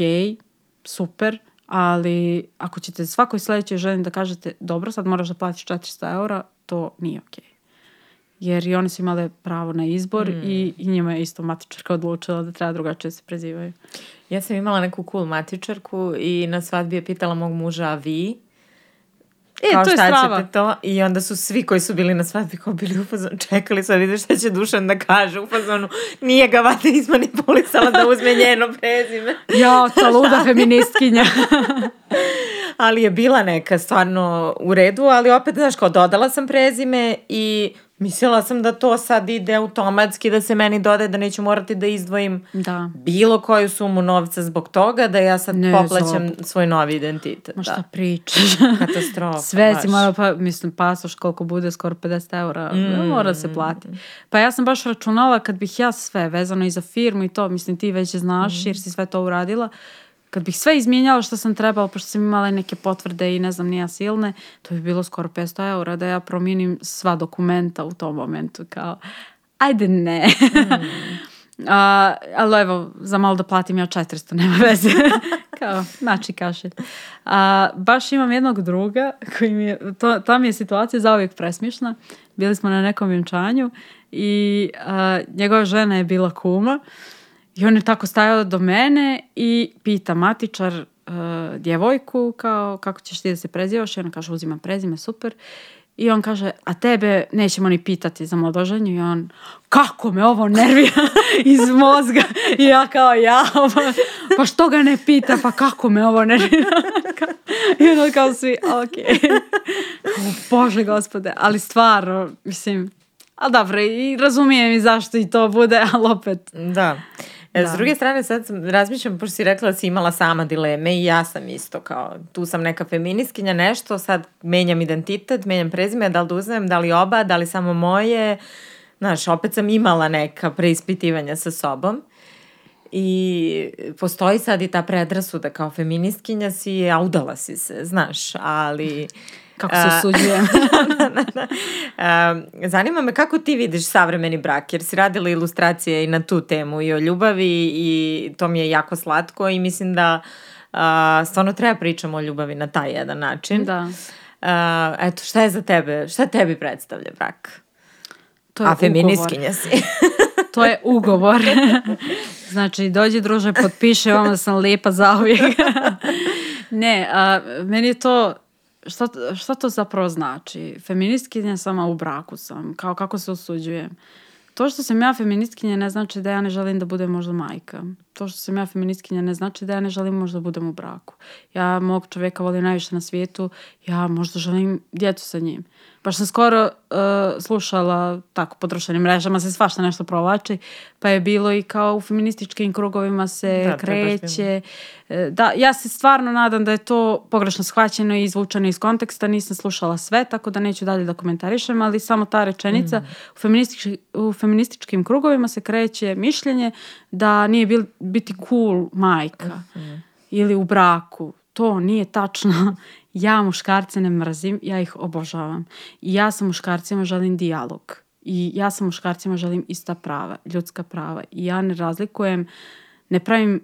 super, ali ako ćete svakoj sledećoj ženi da kažete dobro, sad moraš da platiš 400 eura, to nije ok. Jer i one su imale pravo na izbor mm. i, i njima je isto matičarka odlučila da treba drugačije se prezivaju.
Ja sam imala neku cool matičarku i na svadbi je pitala mog muža, a vi?
E,
kao
to
šta
strava.
ćete to? I onda su svi koji su bili na svadbi kao bili u fazonu, čekali su da vide šta će Dušan da kaže u fazonu. Nije ga vata izmanipulisala da uzme njeno prezime. <laughs>
Ja, ta luda feministkinja. <laughs>
ali je bila neka stvarno u redu, ali opet, znaš, kao dodala sam prezime i mislila sam da to sad ide automatski, da se meni dodaje, da neću morati da izdvojim
da.
bilo koju sumu novca zbog toga, da ja sad
Ne,
poplaćam
zopet.
svoj novi identitet.
Ma šta
Da.
pričaš?
Katastrofa. <laughs>
Sve
baš.
si mora, pa, mislim, pasoš koliko bude, skoro 50 eura,
Mm.
mora se plati. Pa ja sam baš računala kad bih ja sve vezano i za firmu i to, mislim ti već znaš
Mm.
jer si sve to uradila, kad bih sve izmijenjala što sam trebala, pošto sam imala i neke potvrde i ne znam, nija silne, to bi bilo skoro 500 eura da ja promijenim sva dokumenta u tom momentu, kao, ajde ne. <laughs> A, ali evo, za malo da platim ja 400, nema veze. <laughs> Kao, znači kašelj. A, baš imam jednog druga koji mi je, to, ta mi je situacija zauvijek presmišna. Bili smo na nekom vjenčanju i a, njegova žena je bila kuma i on je tako stajao do mene i pita matičar a, djevojku kao kako ćeš ti da se prezivaš i ona kaže uzimam prezime, super. I on kaže, a tebe nećemo ni pitati za mladoženju. I on, kako me ovo nervira <laughs> iz mozga. I ja kao, ja, pa, pa što ga ne pita, pa kako me ovo nervira. <laughs> I ono kao svi, ok. <laughs> Kao, Bože gospode, ali stvarno, mislim, a dobro, i razumijem i zašto i to bude, ali opet,
Da. E,
Da.
S druge strane, sad razmišljam, pošto si rekla da si imala sama dileme i ja sam isto kao, tu sam neka feministkinja, nešto, sad menjam identitet, menjam prezime, da li da uzmem, da li oba, da li samo moje, znaš, opet sam imala neka preispitivanja sa sobom. I postoji sad i ta predrasuda kao feministkinja si, a udala si se, znaš, ali...
kako se osuđujem. <laughs>
da, da, da. Zanima me kako ti vidiš savremeni brak, jer si radila ilustracije i na tu temu i o ljubavi i to mi je jako slatko i mislim da uh, stvarno treba pričamo o ljubavi na taj jedan način.
da.
Uh, eto, šta je za tebe, šta tebi predstavlja brak?
To je
A feministkinja si. <laughs>
To je ugovor. <laughs> znači, dođi druže, potpiše vam da sam lijepa zauvijek. ne, a, meni je to, šta, šta to zapravo znači? Feministkinja sama u braku sam, kao kako se osuđujem. To što sam ja feministkinja ne znači da ja ne želim da budem možda majka. To što sam ja feministkinja ne znači da ja ne želim možda da budem u braku. Ja mog čovjeka volim najviše na svijetu, ja možda želim djecu sa njim. Baš sam skoro uh, slušala, tako, po društvenim mrežama se svašta nešto provlači, pa je bilo i kao u feminističkim krugovima se
Da,
kreće. E, Da, ja se stvarno nadam da je to pogrešno shvaćeno i izvučeno iz konteksta, nisam slušala sve, tako da neću dalje da komentarišem, ali samo ta rečenica, u, feministički, u feminističkim krugovima se kreće mišljenje da nije bil, biti cool majka ili u braku. To nije tačno. <laughs> Ja muškarce ne mrzim, ja ih obožavam. I ja sa muškarcima želim dijalog. I ja sa muškarcima želim ista prava, ljudska prava. I ja ne razlikujem, ne pravim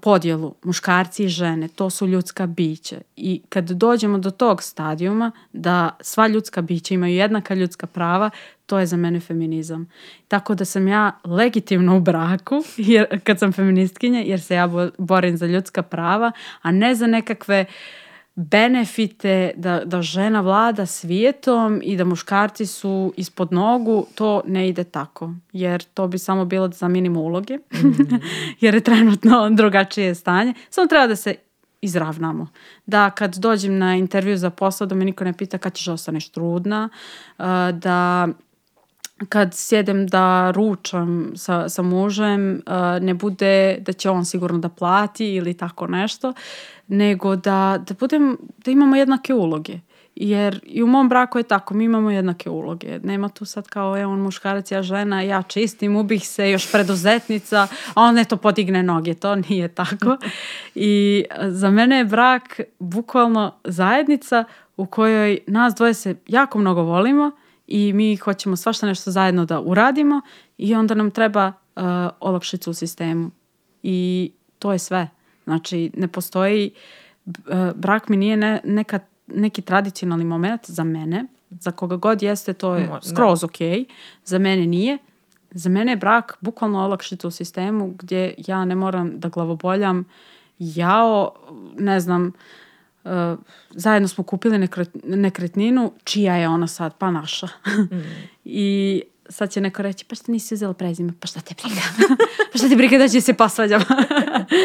podjelu muškarci i žene, to su ljudska bića. I kad dođemo do tog stadijuma da sva ljudska bića imaju jednaka ljudska prava, to je za mene feminizam. Tako da sam ja legitimno u braku jer, kad sam feministkinja jer se ja bo- borim za ljudska prava, a ne za nekakve benefite da, da žena vlada svijetom i da muškarci su ispod nogu, to ne ide tako. Jer to bi samo bilo da zamijenimo uloge. <laughs> jer je trenutno drugačije stanje. Samo treba da se izravnamo. Da kad dođem na intervju za posao da me niko ne pita kad ćeš da ostaneš trudna, da kad sjedem da ručam sa, sa mužem, uh, ne bude da će on sigurno da plati ili tako nešto, nego da, da, budem, da imamo jednake uloge. Jer i u mom braku je tako, mi imamo jednake uloge. Nema tu sad kao, je on muškarac, ja žena, ja čistim, ubih se, još preduzetnica, a on eto podigne noge, to nije tako. I za mene je brak bukvalno zajednica u kojoj nas dvoje se jako mnogo volimo i mi hoćemo svašta nešto zajedno da uradimo i onda nam treba uh, olakšica u sistemu. I to je sve. Znači, ne postoji, uh, brak mi nije ne, neka, neki tradicionalni moment za mene, za koga god jeste, to je skroz ok. Za mene nije. Za mene je brak bukvalno olakšica u sistemu gdje ja ne moram da glavoboljam jao, ne znam, uh, zajedno smo kupili nekretninu, čija je ona sad? Pa naša. Mm. <laughs> I sad će neko reći, pa što nisi uzela prezime? Pa šta te briga? <laughs> pa šta te briga da će se posvađamo?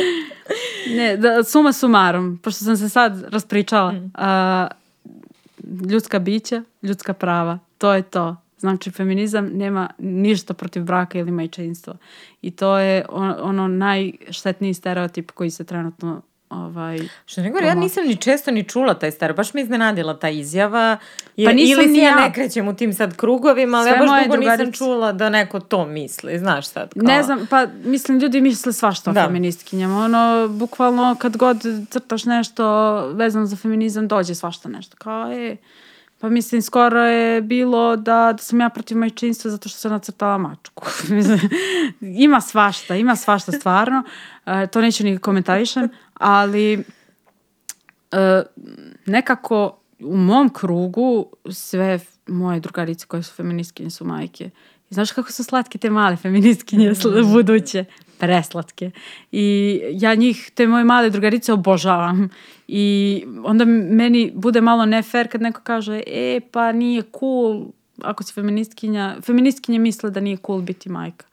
<laughs> ne, da, suma sumarom, pošto sam se sad raspričala, mm. uh, ljudska bića, ljudska prava, to je to. Znači, feminizam nema ništa protiv braka ili majčinstva. I to je on, ono najštetniji stereotip koji se trenutno ovaj,
Što nego, ja nisam ni često ni čula taj star, baš me iznenadila ta izjava. Jer, pa nisam ili ja ne krećem u tim sad krugovima, ali Sve ja baš dugo drugarice... nisam čula da neko to misli, znaš sad. Kao...
Ne znam, pa mislim, ljudi misle svašta o da. feministkinjama. Ono, bukvalno kad god crtaš nešto vezano za feminizam, dođe svašta nešto. Kao, e, Pa mislim, skoro je bilo da, da sam ja protiv majčinstva zato što sam nacrtala mačku. <laughs> ima svašta, ima svašta stvarno. E, to neću ni komentarišem, ali e, nekako u mom krugu sve moje drugarice koje su feministkinje su majke. I znaš kako su slatke te male feministkinje mm. buduće? Preslatke. I ja njih, te moje male drugarice obožavam. I onda meni bude malo ne fair kad neko kaže e pa nije cool ako si feministkinja. Feministkinje misle da nije cool biti majka.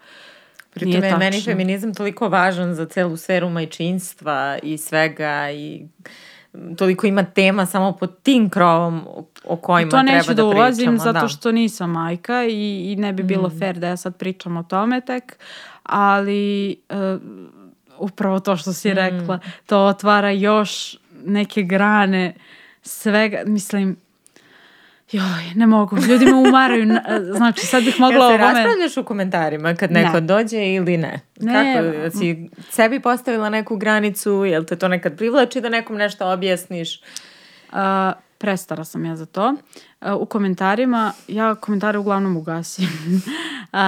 Pritom je meni feminizam toliko važan za celu sferu majčinstva i svega i toliko ima tema samo pod tim krovom o kojima treba da pričamo.
To neću da ulazim zato da. što nisam majka i, i ne bi bilo mm. fair da ja sad pričam o tome tek, ali uh, upravo to što si mm. rekla, to otvara još neke grane svega, mislim, Joj, ne mogu. Ljudi me umaraju. Znači, sad bih mogla...
Jel se raspravljaš u komentarima kad neko ne. dođe ili ne? ne? Kako? Si sebi postavila neku granicu? Jel te to nekad privlači da nekom nešto objasniš?
Uh, prestara sam ja za to. Uh, u komentarima, ja komentare uglavnom ugasim. <laughs> uh,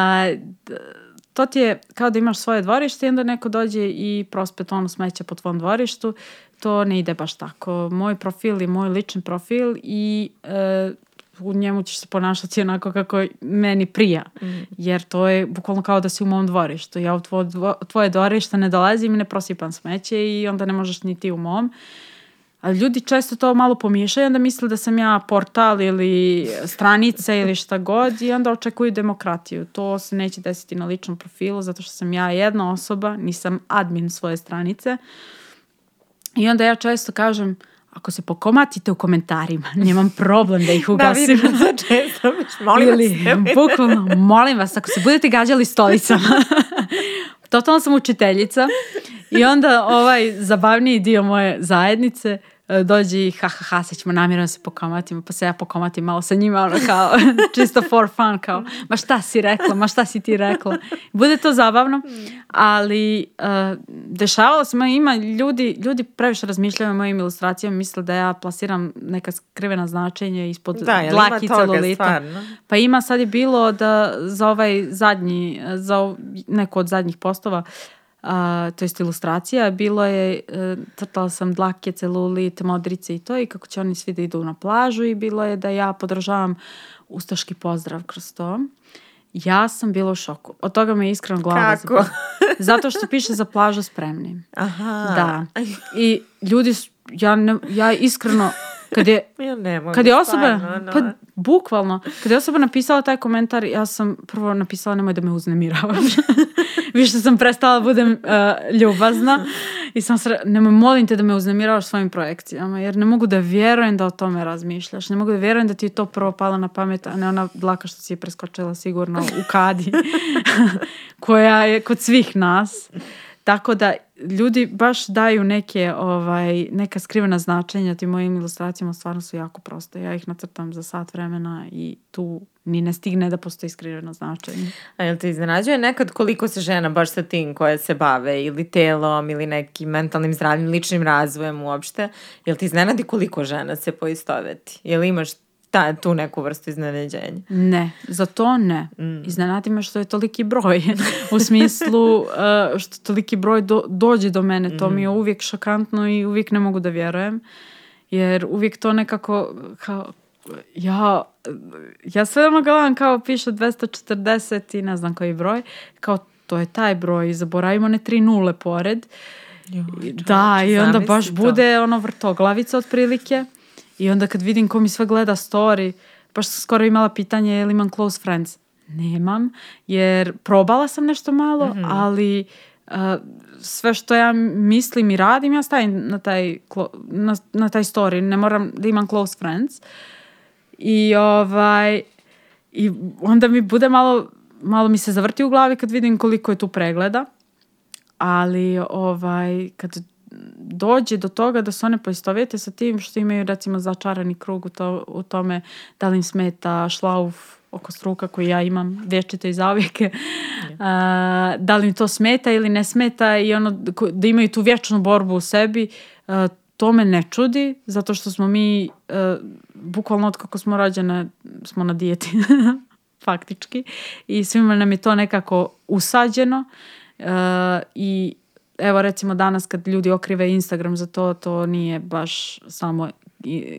to ti je kao da imaš svoje dvorište i onda neko dođe i prospe tonu smeća po tvom dvorištu. To ne ide baš tako. Moj profil je moj lični profil i e, u njemu ćeš se ponašati onako kako meni prija. Mm. Jer to je bukvalno kao da si u mom dvorištu. Ja u tvoje, tvoje dvorište ne dolazim i ne prosipam smeće i onda ne možeš ni ti u mom. Ali ljudi često to malo pomiješaju, onda misle da sam ja portal ili stranica ili šta god i onda očekuju demokratiju. To se neće desiti na ličnom profilu zato što sam ja jedna osoba, nisam admin svoje stranice. I onda ja često kažem, ako se pokomatite u komentarima, nemam problem da ih ugasim.
da, vidim često, molim Ili, vas.
Bukvalno, molim vas, ako se budete gađali stolicama. <laughs> Totalno sam učiteljica i onda ovaj zabavniji dio moje zajednice dođe i ha ha ha, sad ćemo namjerno se pokomatimo, pa se ja pokomatim malo sa njima, ono kao, <laughs> čisto for fun, kao, ma šta si rekla, ma šta si ti rekla. Bude to zabavno, ali uh, dešavalo se, ima ljudi, ljudi previše razmišljaju o mojim ilustracijama, misle da ja plasiram neka skrivena značenja ispod da, dlaki celulita. Pa ima, sad je bilo da za ovaj zadnji, za neko od zadnjih postova, uh, a, to jest ilustracija, bilo je, e, crtala sam dlake, celulit, modrice i to i kako će oni svi da idu na plažu i bilo je da ja podržavam ustaški pozdrav kroz to. Ja sam bila u šoku. Od toga me iskreno glava
Kako?
Zato što piše za plažu spremni.
Aha.
Da. I ljudi, ja, ne, ja iskreno Kad je, <laughs>
ja ne mogu,
kad je osoba, no. pa bukvalno, kad je osoba napisala taj komentar, ja sam prvo napisala nemoj da me uznemiravaš. <laughs> Više sam prestala da budem uh, ljubazna i sam se, nemoj molim te da me uznemiravaš svojim projekcijama, jer ne mogu da vjerujem da o tome razmišljaš. Ne mogu da vjerujem da ti je to prvo palo na pamet, a ne ona dlaka što si je preskočila sigurno u kadi, <laughs> koja je kod svih nas. Tako da ljudi baš daju neke, ovaj, neka skrivena značenja tim mojim ilustracijama, stvarno su jako proste. Ja ih nacrtam za sat vremena i tu ni ne stigne da postoji skriveno značenje.
A jel te iznenađuje nekad koliko se žena baš sa tim koje se bave ili telom ili nekim mentalnim zdravim, ličnim razvojem uopšte, jel ti iznenadi koliko žena se poistoveti? Jel imaš ta, tu neku vrstu iznenađenja?
Ne, za to ne. Mm. Iznenadi me što je toliki broj. <laughs> U smislu uh, što toliki broj do, dođe do mene. To mm. mi je uvijek šokantno i uvijek ne mogu da vjerujem. Jer uvijek to nekako kao, ja, ja sve ono gledam kao piše 240 i ne znam koji broj. Kao to je taj broj. Zaboravimo ne tri nule pored. Jo, da, i onda baš to. bude ono vrtoglavica otprilike. I onda kad vidim ko mi sve gleda story, baš sam skoro imala pitanje je li imam close friends. Nemam, jer probala sam nešto malo, mm -hmm. ali uh, sve što ja mislim i radim, ja stavim na taj, na, na taj story. Ne moram da imam close friends. I ovaj, i onda mi bude malo, malo mi se zavrti u glavi kad vidim koliko je tu pregleda. Ali ovaj, kad dođe do toga da se one poistovete sa tim što imaju recimo začarani krug u, to, u tome da li im smeta šlauf oko struka koji ja imam vječito i zauvijek yeah. da li im to smeta ili ne smeta i ono da imaju tu vječnu borbu u sebi a, to me ne čudi zato što smo mi bukvalno od kako smo rođene smo na dijeti <laughs> faktički i svima nam je to nekako usađeno uh, i evo recimo danas kad ljudi okrive Instagram za to, to nije baš samo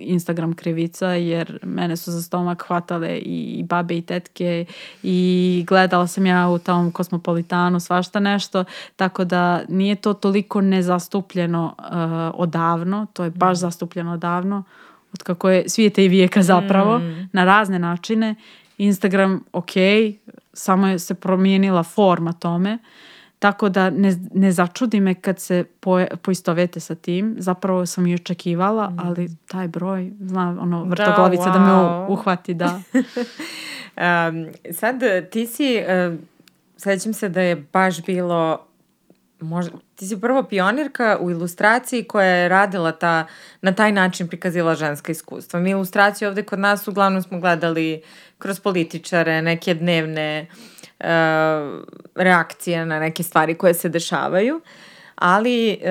Instagram krivica jer mene su za stomak hvatale i babe i tetke i gledala sam ja u tom kosmopolitanu svašta nešto tako da nije to toliko nezastupljeno uh, odavno, to je baš mm. zastupljeno odavno od kako je svijete i vijeka zapravo mm. na razne načine Instagram ok, samo je se promijenila forma tome Tako da ne, ne začudi me kad se po, poistovete sa tim. Zapravo sam i očekivala, mm. ali taj broj, zna, ono, da, vrtoglavica da, wow. da me uhvati, da. <laughs>
um, sad ti si, uh, sećam se da je baš bilo možda, ti si prvo pionirka u ilustraciji koja je radila ta, na taj način prikazila ženska iskustva. Mi ilustraciju ovde kod nas uglavnom smo gledali kroz političare, neke dnevne uh, reakcije na neke stvari koje se dešavaju. Ali, uh,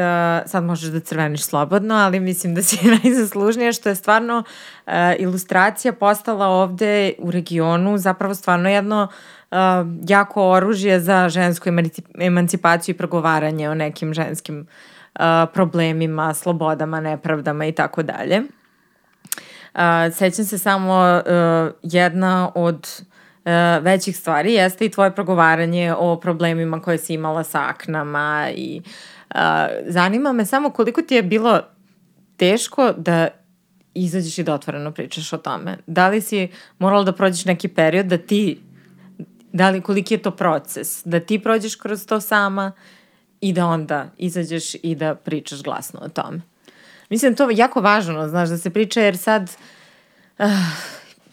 sad možeš da crveniš slobodno, ali mislim da si <laughs> najzaslužnija što je stvarno uh, ilustracija postala ovde u regionu zapravo stvarno jedno uh, jako oružje za žensku emancipaciju i progovaranje o nekim ženskim uh, problemima, slobodama, nepravdama i tako dalje. Sećam se samo uh, jedna od uh, većih stvari jeste i tvoje progovaranje o problemima koje si imala sa aknama i uh, zanima me samo koliko ti je bilo teško da izađeš i da otvoreno pričaš o tome. Da li si morala da prođeš neki period da ti, da li koliki je to proces, da ti prođeš kroz to sama i da onda izađeš i da pričaš glasno o tome. Mislim, to je jako važno, znaš, da se priča jer sad uh,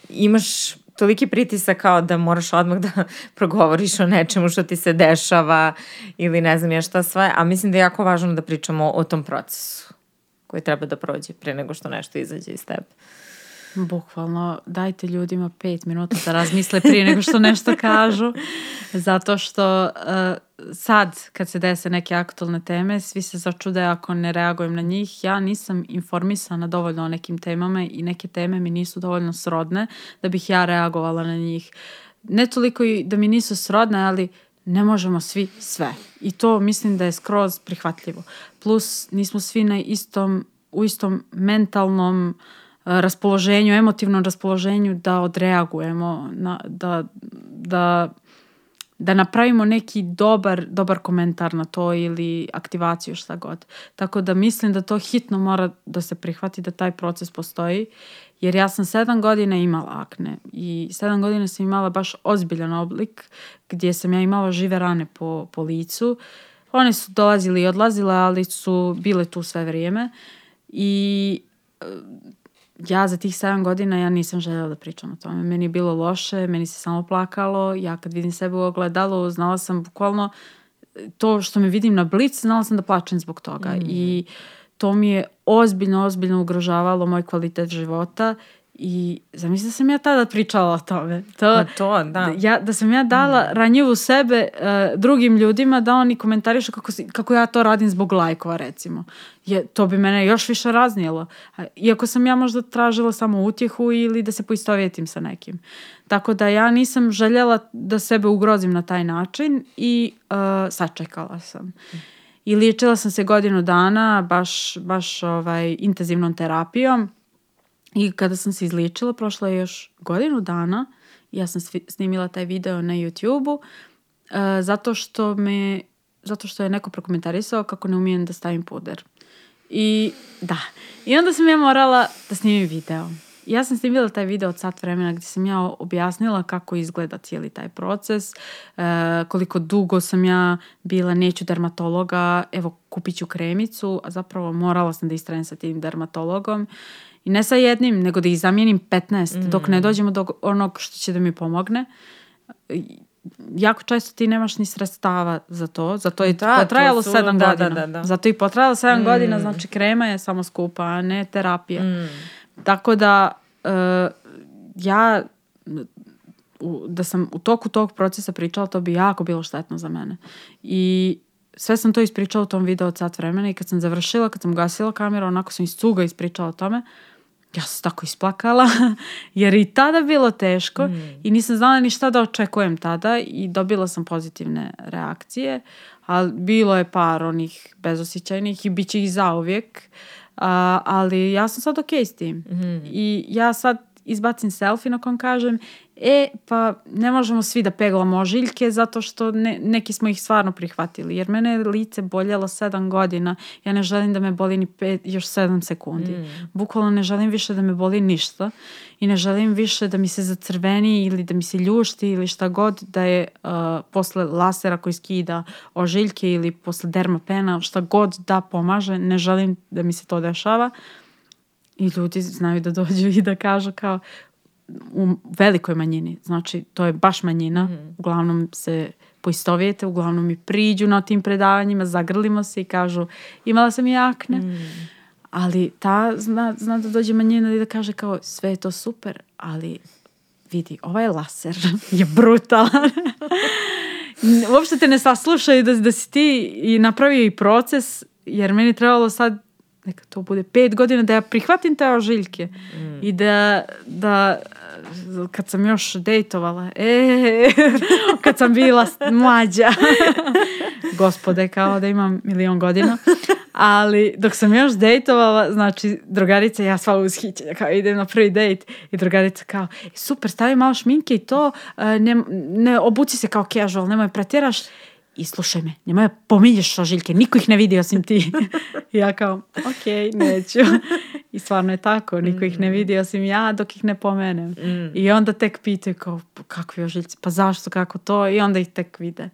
imaš toliki pritisak kao da moraš odmah da <laughs> progovoriš o nečemu što ti se dešava ili ne znam ja šta sve, a mislim da je jako važno da pričamo o tom procesu koji treba da prođe pre nego što nešto izađe iz tebe.
Bukvalno, dajte ljudima pet minuta da razmisle prije nego što nešto kažu, zato što uh, sad kad se dese neke aktualne teme, svi se začude ako ne reagujem na njih. Ja nisam informisana dovoljno o nekim temama i neke teme mi nisu dovoljno srodne da bih ja reagovala na njih. Ne toliko i da mi nisu srodne, ali ne možemo svi sve. I to mislim da je skroz prihvatljivo. Plus nismo svi na istom, u istom mentalnom raspoloženju, emotivnom raspoloženju da odreagujemo, na, da, da, da napravimo neki dobar, dobar komentar na to ili aktivaciju šta god. Tako da mislim da to hitno mora da se prihvati da taj proces postoji jer ja sam sedam godina imala akne i sedam godina sam imala baš ozbiljan oblik gdje sam ja imala žive rane po, po licu. One su dolazile i odlazile, ali su bile tu sve vrijeme i ja za tih 7 godina ja nisam željela da pričam o tome. Meni je bilo loše, meni se samo plakalo. Ja kad vidim sebe u ogledalu, znala sam bukvalno to što me vidim na blic, znala sam da plačem zbog toga. I to mi je ozbiljno, ozbiljno ugrožavalo moj kvalitet života i zamisli da sam ja tada pričala o tome. To,
Pa to, da.
ja, da sam ja dala ranjivu sebe e, drugim ljudima da oni komentarišu kako, si- kako ja to radim zbog lajkova recimo. Je, to bi mene još više raznijelo. Iako sam ja možda tražila samo utjehu ili da se poistovjetim sa nekim. Tako da ja nisam željela da sebe ugrozim na taj način i e, sačekala sam. I liječila sam se godinu dana baš, baš ovaj, intenzivnom terapijom. I kada sam se izliječila, prošlo je još godinu dana, ja sam snimila taj video na YouTube-u, e, zato što me, zato što je neko prokomentarisao kako ne umijem da stavim puder. I da, i onda sam ja morala da snimim video. Ja sam snimila taj video od sat vremena gdje sam ja objasnila kako izgleda cijeli taj proces, e, koliko dugo sam ja bila, neću dermatologa, evo kupit ću kremicu, a zapravo morala sam da istrajem sa tim dermatologom. I ne sa jednim, nego da ih zamijenim 15 dok ne dođemo do onog što će da mi pomogne. Jako često ti nemaš ni sredstava za to, zato je
Da, to
potrajalo
su-
sedam
da,
godina.
da, da, da.
Zato i potrajalo sedam godina, znači krema je samo skupa, a ne terapija. Tako da e, ja u- da sam u toku tog procesa pričala, to bi jako bilo štetno za mene. I sve sam to ispričala u tom videu od sat vremena i kad sam završila, kad sam gasila kameru, onako sam iz cuga ispričala o tome, ja sam tako isplakala, <laughs> jer i tada bilo teško i nisam znala ni šta da očekujem tada i dobila sam pozitivne reakcije, ali bilo je par onih bezosjećajnih i bit će ih zauvijek, a, ali ja sam sad okej s tim. I ja sad izbacim selfie na kom kažem e, pa ne možemo svi da peglamo ožiljke zato što ne, neki smo ih stvarno prihvatili. Jer mene je lice boljelo sedam godina. Ja ne želim da me boli ni pet, još sedam sekundi. Bukvalno ne želim više da me boli ništa. I ne želim više da mi se zacrveni ili da mi se ljušti ili šta god da je uh, posle lasera koji skida ožiljke ili posle dermapena, šta god da pomaže. Ne želim da mi se to dešava. I ljudi znaju da dođu i da kažu kao u velikoj manjini. Znači, to je baš manjina. Uglavnom se poistovijete, uglavnom mi priđu na tim predavanjima, zagrlimo se i kažu imala sam i akne. Ali ta zna, zna da dođe manjina i da kaže kao sve je to super, ali vidi, ovaj laser <laughs> je brutalan. <laughs> Uopšte te ne saslušaju da, da si ti i napravio i proces, jer meni trebalo sad neka to bude pet godina da ja prihvatim te ožiljke i da, da kad sam još dejtovala e, <laughs> kad sam bila mlađa. <laughs> Gospode kao da imam milion godina. Ali dok sam još dejtovala znači drugarica ja sva ushićenja kao idem na prvi dejt i drugarica kao "E, super stavi malo šminke i to e, ne, ne obuci se kao casual nemoj pretjeraš i slušaj me, nemoj da pominješ ožiljke, niko ih ne vidi osim ti. I <laughs> ja kao, ok, neću. I stvarno je tako, niko ih ne vidi osim ja dok ih ne pomenem. I onda tek pitaju kao, "Pa kakvi ožiljci, pa zašto, kako to? I onda ih tek vide.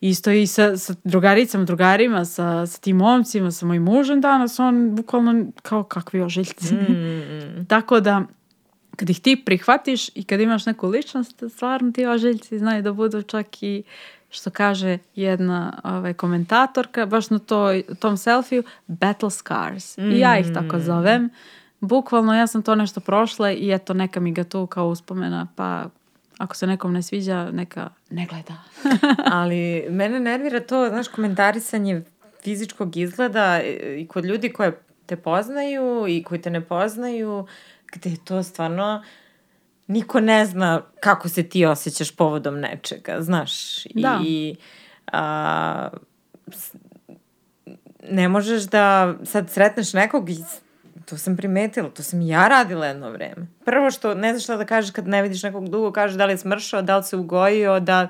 Isto i sa, sa drugaricama, drugarima, sa, sa tim momcima, sa mojim mužem danas, on bukvalno kao kakvi ožiljci. Tako da, kad ih ti prihvatiš i kad imaš neku ličnost, stvarno ti ožiljci znaju da budu čak i što kaže jedna ovaj, komentatorka, baš na toj, tom selfiju, battle scars. I ja ih tako zovem. Bukvalno ja sam to nešto prošla i eto neka mi ga tu kao uspomena, pa ako se nekom ne sviđa, neka ne gleda. <laughs>
Ali mene nervira to, znaš, komentarisanje fizičkog izgleda i kod ljudi koje te poznaju i koji te ne poznaju, gde je to stvarno niko ne zna kako se ti osjećaš povodom nečega, znaš.
Da.
I a, ne možeš da sad sretneš nekog i to sam primetila, to sam i ja radila jedno vreme. Prvo što ne znaš šta da kažeš kad ne vidiš nekog dugo, kažeš da li je smršao, da li se ugojio, da...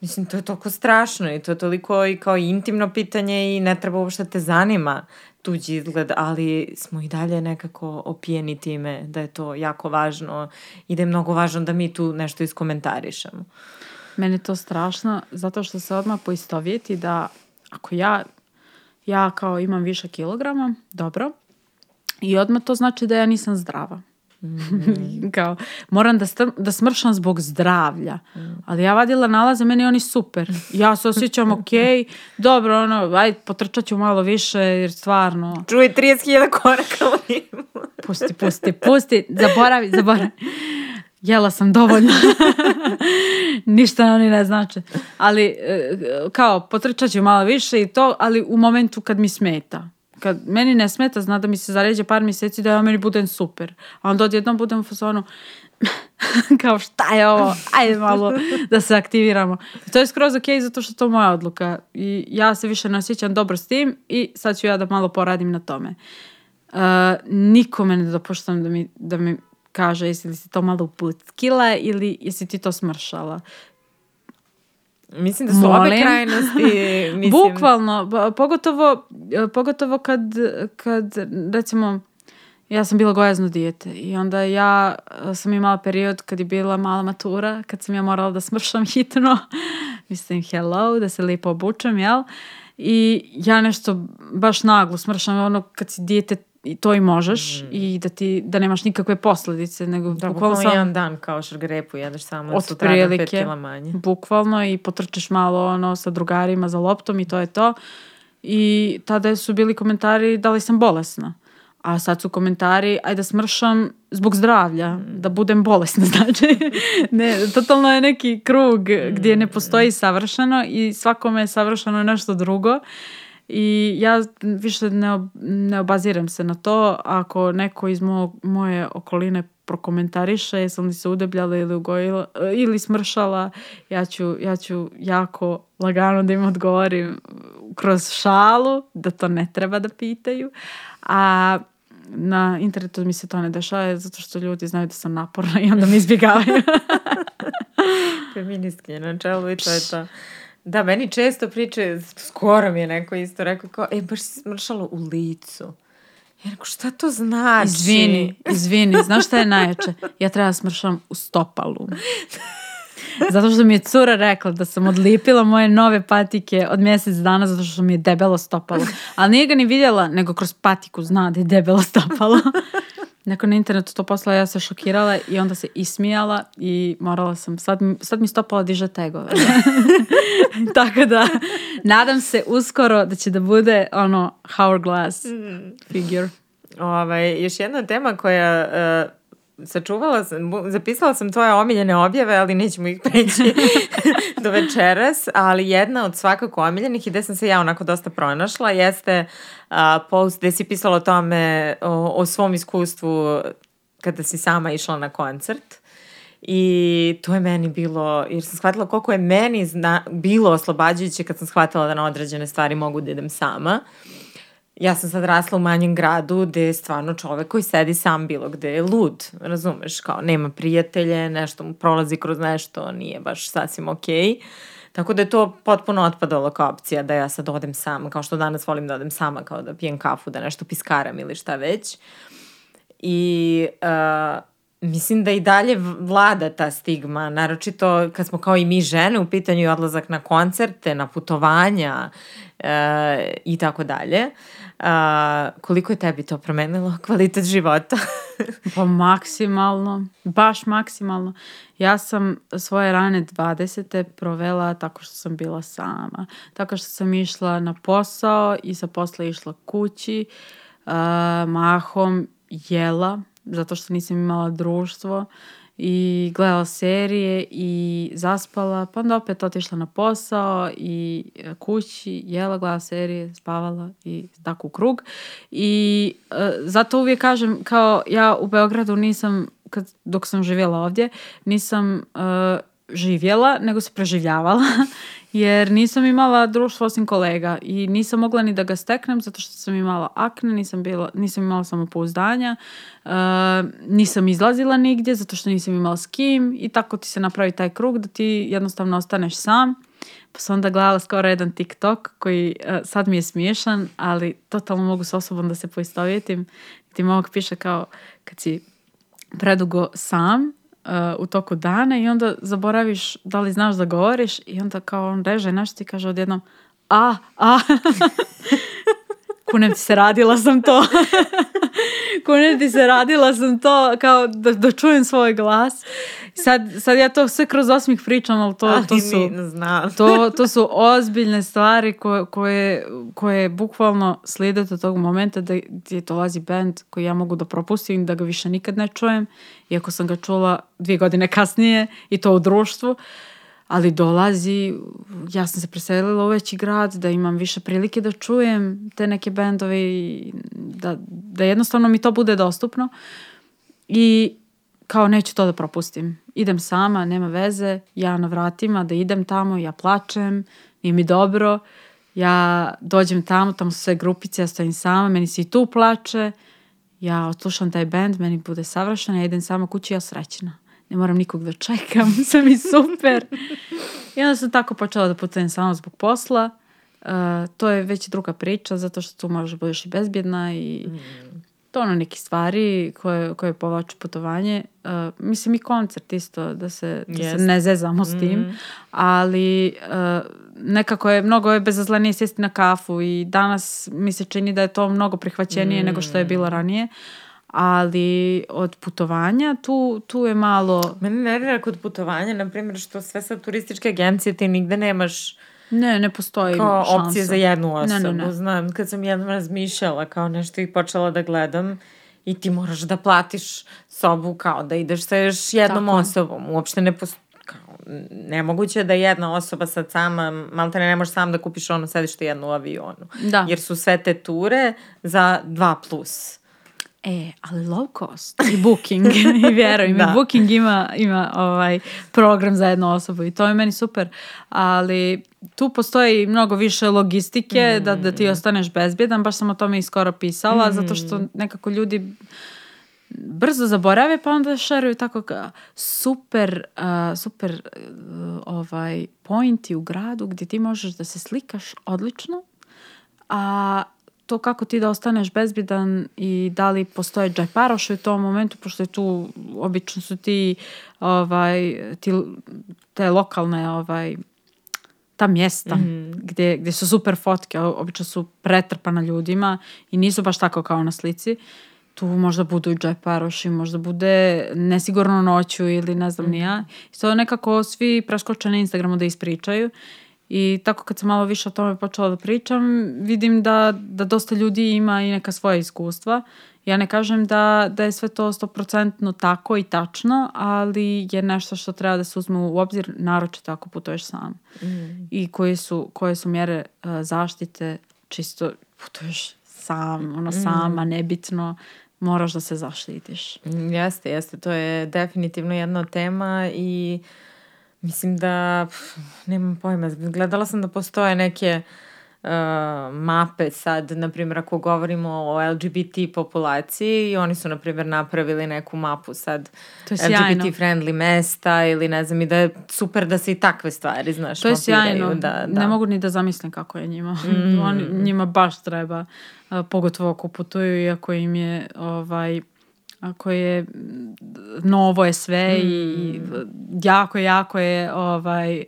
Mislim, to je toliko strašno i to je toliko i kao intimno pitanje i ne treba uopšte da te zanima tuđi izgled, ali smo i dalje nekako opijeni time da je to jako važno i da je mnogo važno da mi tu nešto iskomentarišemo.
Meni je to strašno zato što se odmah poistovjeti da ako ja, ja kao imam više kilograma, dobro, i odmah to znači da ja nisam zdrava. Kao, moram da, da smršam zbog zdravlja. Ali ja vadila nalaze, meni oni super. Ja se osjećam ok, dobro, ono, aj, potrčat ću malo više, jer stvarno,
Čuj, 30.000 koraka u njemu. <laughs>
pusti, pusti, pusti, zaboravi, zaboravi. Jela sam dovoljno. <laughs> Ništa oni ne znače. Ali, e, kao, potrčat ću malo više i to, ali u momentu kad mi smeta. Kad meni ne smeta, zna da mi se zaređe par mjeseci da ja meni budem super. A onda odjednom budem u fazonu, <laughs> kao šta je ovo, ajde malo da se aktiviramo. I to je skroz ok zato što to je moja odluka i ja se više ne osjećam dobro s tim i sad ću ja da malo poradim na tome. Uh, nikome ne dopuštam da mi, da mi kaže jesi li si to malo uputkila ili jesi ti to smršala.
Mislim da su obe
Molim.
krajnosti, <laughs> mislim...
Bukvalno, ba- pogotovo, e, pogotovo kad, kad, recimo, ja sam bila gojazno dijete i onda ja e, sam imala period kad je bila mala matura, kad sam ja morala da smršam hitno, <laughs> mislim hello, da se lijepo obučem, jel? I ja nešto baš naglo smršam, ono kad si dijete i to i možeš i da ti da nemaš nikakve posljedice nego
Da,
bukvalno
bukvalno jedan dan kao šargarepu jedeš samo od sutradan pet
otprilike
kila manje.
bukvalno i potrčeš malo ono sa drugarima za loptom i to je to. I tada su bili komentari da li sam bolesna. A sad su komentari aj da smršam zbog zdravlja da budem bolesna. <laughs> Znači ne, totalno je neki krug gdje ne postoji savršeno i svakome je savršeno nešto drugo i ja više ne, ne obaziram se na to. Ako neko iz mo- moje okoline prokomentariše jesam li se udebljala ili ugojila ili smršala ja ću, ja ću jako lagano da im odgovorim kroz šalu da to ne treba da pitaju. A na internetu mi se to ne dešava zato što ljudi znaju da sam naporna i onda me izbjegavaju. <laughs>
Feministkinje na čelu i to je to. Da, meni često priče, skoro mi je neko isto rekao kao, e, baš si smršala u licu. Ja rekao, šta to znači?
Izvini, izvini, znaš šta je najjače? Ja treba da smršam u stopalu. Zato što mi je cura rekla da sam odlipila moje nove patike od mjesec dana zato što mi je debelo stopalo. Ali nije ga ni vidjela, nego kroz patiku zna da je debelo stopalo. Neko na internetu to poslala, ja se šokirala i onda se ismijala i morala sam, sad, sad mi stopalo diže tegove. <laughs> Tako da, nadam se uskoro da će da bude ono hourglass figure.
Ovaj, još jedna tema koja e, sačuvala sam, zapisala sam tvoje omiljene objave, ali nećemo ih preći <laughs> do večeras, ali jedna od svakako omiljenih i gde sam se ja onako dosta pronašla jeste a, post gde si pisala o tome, o, o svom iskustvu kada si sama išla na koncert. I to je meni bilo, jer sam shvatila koliko je meni zna, bilo oslobađajuće kad sam shvatila da na određene stvari mogu da idem sama. Ja sam sad rasla u manjem gradu gde je stvarno čovek koji sedi sam bilo gde je lud, razumeš, kao nema prijatelje, nešto mu prolazi kroz nešto, nije baš sasvim okej. Tako da je to potpuno otpadalo kao opcija da ja sad odem sama, kao što danas volim da odem sama, kao da pijem kafu, da nešto piskaram ili šta već. I uh, mislim da i dalje vlada ta stigma, naročito kad smo kao i mi žene u pitanju odlazak na koncerte, na putovanja uh, i tako dalje. Uh, koliko je tebi to promenilo <laughs> kvalitet života?
Pa maksimalno, baš maksimalno. Ja sam svoje rane 20. provela tako što sam bila sama. Tako što sam išla na posao i sa posla išla kući. uh, mahom jela, zato što nisam imala društvo i gledala serije i zaspala, pa onda opet otišla na posao i e, kući, jela, gledala serije, spavala i tako u krug. I e, zato uvijek kažem, kao ja u Beogradu nisam, kad, dok sam živjela ovdje, nisam e, živjela, nego se preživljavala, <laughs> jer nisam imala društvo osim kolega i nisam mogla ni da ga steknem zato što sam imala akne, nisam, bila, nisam imala samopouzdanja, e, nisam izlazila nigdje zato što nisam imala s kim i tako ti se napravi taj krug da ti jednostavno ostaneš sam. Pa sam onda gledala skoro jedan TikTok koji e, sad mi je smiješan, ali totalno mogu s osobom da se poistovjetim. Ti momak piše kao kad si predugo sam uh, u toku dana i onda zaboraviš da li znaš da govoriš i onda kao on reže nešto ti kaže odjednom a, a. <laughs> Kunem ti se radila sam to. <laughs> Kuneti se radila sam to kao da, da čujem svoj glas. Sad, sad ja to sve kroz osmih pričam, ali to,
Ali
to su...
znam.
To, to su ozbiljne stvari koje, koje, koje bukvalno slijede do tog momenta da gdje dolazi band koji ja mogu da propustim, da ga više nikad ne čujem, iako sam ga čula dvije godine kasnije i to u društvu. Ali dolazi, ja sam se preselila u veći grad, da imam više prilike da čujem te neke bendove i da, da jednostavno mi to bude dostupno. I kao neću to da propustim. Idem sama, nema veze, ja na vratima da idem tamo, ja plačem, nije mi dobro, ja dođem tamo, tamo su sve grupice, ja stojim sama, meni se i tu plače, ja odslušam taj band, meni bude savršeno, ja idem sama kući, ja srećna. Ne moram nikog da čekam, <laughs> sve mi super. I onda sam tako počela da putujem samo zbog posla. Uh, to je već druga priča, zato što tu možeš budeš i bezbjedna i to ono neke stvari koje, koje povlaču putovanje. Uh, mislim i koncert isto, da se, da se
Jest.
ne zezamo s tim. Ali uh, nekako je, mnogo je bezazlenije sjesti na kafu i danas mi se čini da je to mnogo prihvaćenije nego što je bilo ranije. Ali od putovanja tu, tu je malo...
Mene nervira kod putovanja, na primjer, što sve sa turističke agencije ti nigde nemaš
Ne, ne postoji
kao
šansa.
opcije za jednu osobu.
Ne, ne, ne.
Znam, kad sam jednom razmišljala kao nešto i počela da gledam i ti moraš da platiš sobu kao da ideš sa još jednom
Tako
osobom. Uopšte ne postoji kao, nemoguće je da jedna osoba sad sama, malte ne, ne možeš sam da kupiš ono sedište jednu u avionu.
Da.
Jer su sve te ture za 2 plus.
E, ali low cost? I booking, <laughs> i vjeruj mi,
Da.
booking ima, ima ovaj program za jednu osobu i to je meni super, ali tu postoji mnogo više logistike da, da ti ostaneš bezbjedan, baš sam o tome i skoro pisala, zato što nekako ljudi brzo zaborave pa onda šeruju tako ka, super, a, super uh, ovaj pointi u gradu gdje ti možeš da se slikaš odlično, a to kako ti da ostaneš bezbjedan i da li postoje džajparoši u tom momentu, pošto je tu, obično su ti, ovaj, ti te lokalne, ovaj, ta mjesta gdje, gdje su super fotke, obično su pretrpana ljudima i nisu baš tako kao na slici. Tu možda budu i džeparoši, možda bude nesigurno noću ili ne znam ni ja. I to nekako svi preskoče na Instagramu da ispričaju. I tako kad sam malo više o tome počela da pričam, vidim da, da dosta ljudi ima i neka svoja iskustva. Ja ne kažem da, da je sve to stoprocentno tako i tačno, ali je nešto što treba da se uzme u obzir, naročito ako putuješ sam. I koje su, koje su mjere uh, zaštite, čisto putuješ sam, ono sama, nebitno, moraš da se zaštitiš.
Mm, Jeste, jeste. To je definitivno jedna tema i mislim da, pf, nemam pojma, gledala sam da postoje neke uh, mape sad, na primjer ako govorimo o LGBT populaciji i oni su na primjer napravili neku mapu sad
To je sjajno.
LGBT friendly mesta ili ne znam i da je super da se i takve stvari, znaš,
To je sjajno.
Da, da.
Ne mogu ni da zamislim kako je njima. Oni, njima baš treba, a, pogotovo ako putuju i ako im je ovaj ako je mm, novo je sve i jako, jako je ovaj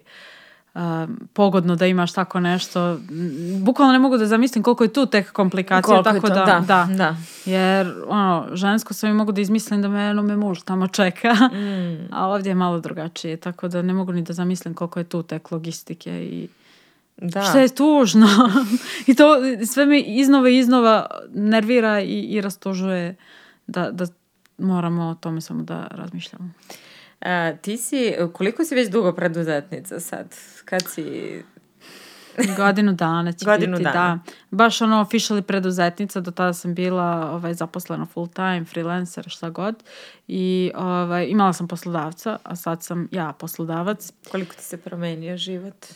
a, pogodno da imaš tako nešto. Mm, Bukvalno ne mogu da zamislim koliko je tu tek komplikacija,
Koliko je
tako
to,
da,
da,
da,
da.
Jer, ono, žensko sam i mogu da izmislim da me, ono, me muž tamo čeka,
Mm.
a ovdje je malo drugačije, tako da ne mogu ni da zamislim koliko je tu tek logistike i
Da.
što je tužno. <laughs> I to sve me iznova i iznova nervira i, i rastužuje da, da moramo o tome samo da razmišljamo.
A, ti si, koliko si već dugo preduzetnica sad? Kad si...
Godinu dana će <laughs>
Godinu
biti,
dana.
da. Baš ono officially preduzetnica, do tada sam bila ovaj, zaposlena full time, freelancer, šta god. I ovaj, imala sam poslodavca, a sad sam ja poslodavac.
Koliko ti se promenio život?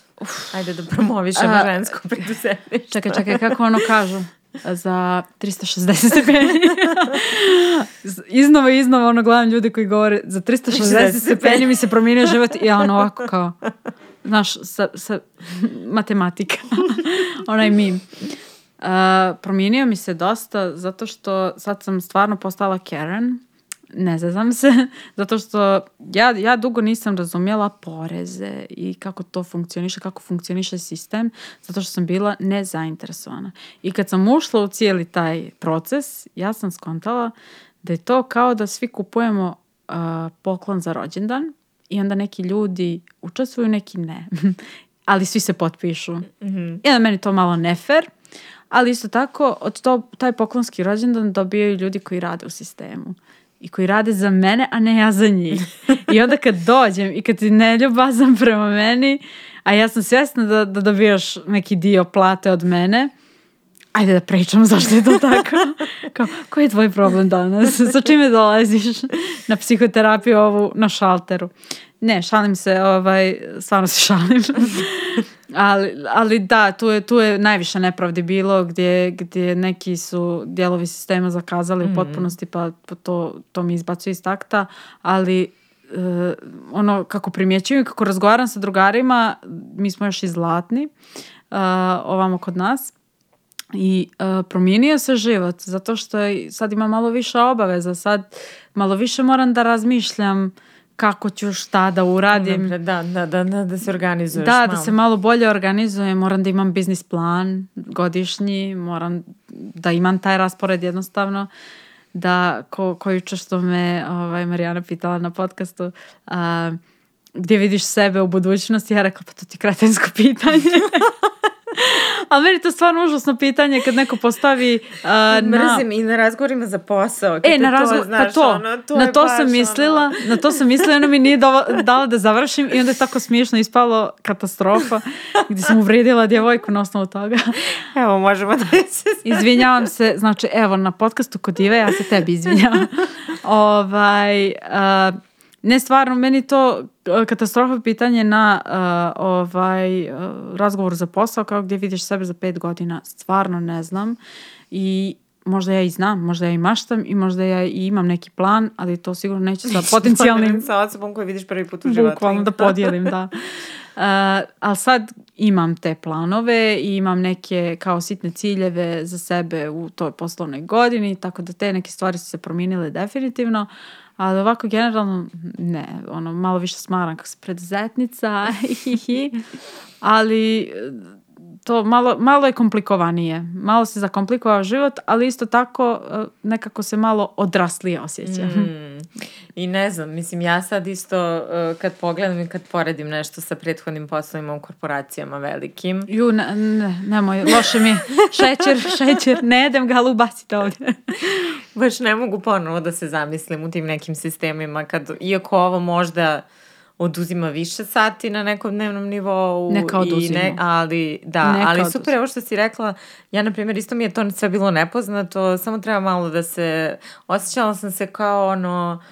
Ajde da promovišemo
A,
žensko preduzetništvo.
Čekaj, čekaj, kako ono kažu? <laughs> Za 360 stepeni. <laughs> iznova iznova ono gledam ljudi koji govore za 360 stepeni mi se promijenio život i ja ono ovako kao znaš, sa, sa matematika. <laughs> Onaj mim. Uh, promijenio mi se dosta zato što sad sam stvarno postala Karen ne zazam se, <laughs> zato što ja, ja dugo nisam razumjela poreze i kako to funkcioniše, kako funkcioniše sistem, zato što sam bila nezainteresovana. I kad sam ušla u cijeli taj proces, ja sam skontala da je to kao da svi kupujemo uh, poklon za rođendan i onda neki ljudi učestvuju, neki ne. <laughs> Ali svi se potpišu.
Mm-hmm.
I onda meni to malo nefer, ali isto tako od to, taj poklonski rođendan dobijaju ljudi koji rade u sistemu i koji rade za mene, a ne ja za njih. I onda kad dođem i kad ti ne ljubazam prema meni, a ja sam svjesna da, da dobijaš neki dio plate od mene, ajde da pričam zašto je to <laughs> tako. Kao, koji je tvoj problem danas? <laughs> Sa čime dolaziš na psihoterapiju ovu na šalteru? Ne, šalim se, ovaj, stvarno se šalim. <laughs> ali, ali da, tu je, tu je najviše nepravdi bilo gdje, gdje neki su dijelovi sistema zakazali u potpunosti pa to, to mi izbacuje iz takta, ali e, ono kako primjećujem i kako razgovaram sa drugarima, mi smo još i zlatni e, ovamo kod nas i e, promijenio se život zato što sad ima malo više obaveza, sad malo više moram da razmišljam kako ću šta da uradim.
Da, da, da, da, da se organizuješ
Da,
malo.
da se malo bolje organizujem, moram da imam biznis plan godišnji, moram da imam taj raspored jednostavno da ko, ko juče što me ovaj, Marijana pitala na podcastu a, gdje vidiš sebe u budućnosti, ja rekla pa to ti je kretensko <laughs> pitanje. <laughs> Ali meni to stvarno užasno pitanje kad neko postavi na...
Mrzim i na razgovorima za posao. kad
E, na razgovor, pa to,
ono, to
na to
baš,
sam
ono-
mislila, na to sam mislila, ona mi nije dova- dala da završim i onda je tako smiješno ispalo katastrofa gdje sam uvrijedila djevojku na osnovu toga.
Evo, možemo da se...
Izvinjavam se, znači evo na podcastu kod Ive ja se tebi izvinjavam. <laughs> ovaj, a, ne stvarno, meni to a, katastrofa pitanje na a, ovaj a, razgovor za posao kao gdje vidiš sebe za pet godina, stvarno ne znam i možda ja i znam, možda ja i maštam i možda ja i imam neki plan, ali to sigurno neće sa <laughs> potencijalnim <laughs>
Sa osobom koju vidiš prvi put u životu.
Bukvalno da podijelim, da. <laughs> Uh, ali sad imam te planove i imam neke kao sitne ciljeve za sebe u toj poslovnoj godini, tako da te neke stvari su se promijenile definitivno. Ali ovako generalno, ne, ono, malo više smaram kako se preduzetnica, <laughs> ali to malo, malo je komplikovanije. Malo se zakomplikovao život, ali isto tako uh, nekako se malo odraslije osjećam.
Mm. I ne znam, mislim, ja sad isto uh, kad pogledam i kad poredim nešto sa prethodnim poslovima u korporacijama velikim,
Ju, ne, ne, nemoj, loše mi je. Šećer, šećer, ne jedem ga, ali ubacite ovdje.
baš ne mogu ponovo da se zamislim u tim nekim sistemima, kad, iako ovo možda oduzima više sati na nekom dnevnom nivou.
Neka
i
oduzima.
Ne, ali, da,
Neka
ali
oduzima.
super, ovo što si rekla, ja, na primjer, isto mi je to sve bilo nepoznato, samo treba malo da se, osjećala sam se kao ono,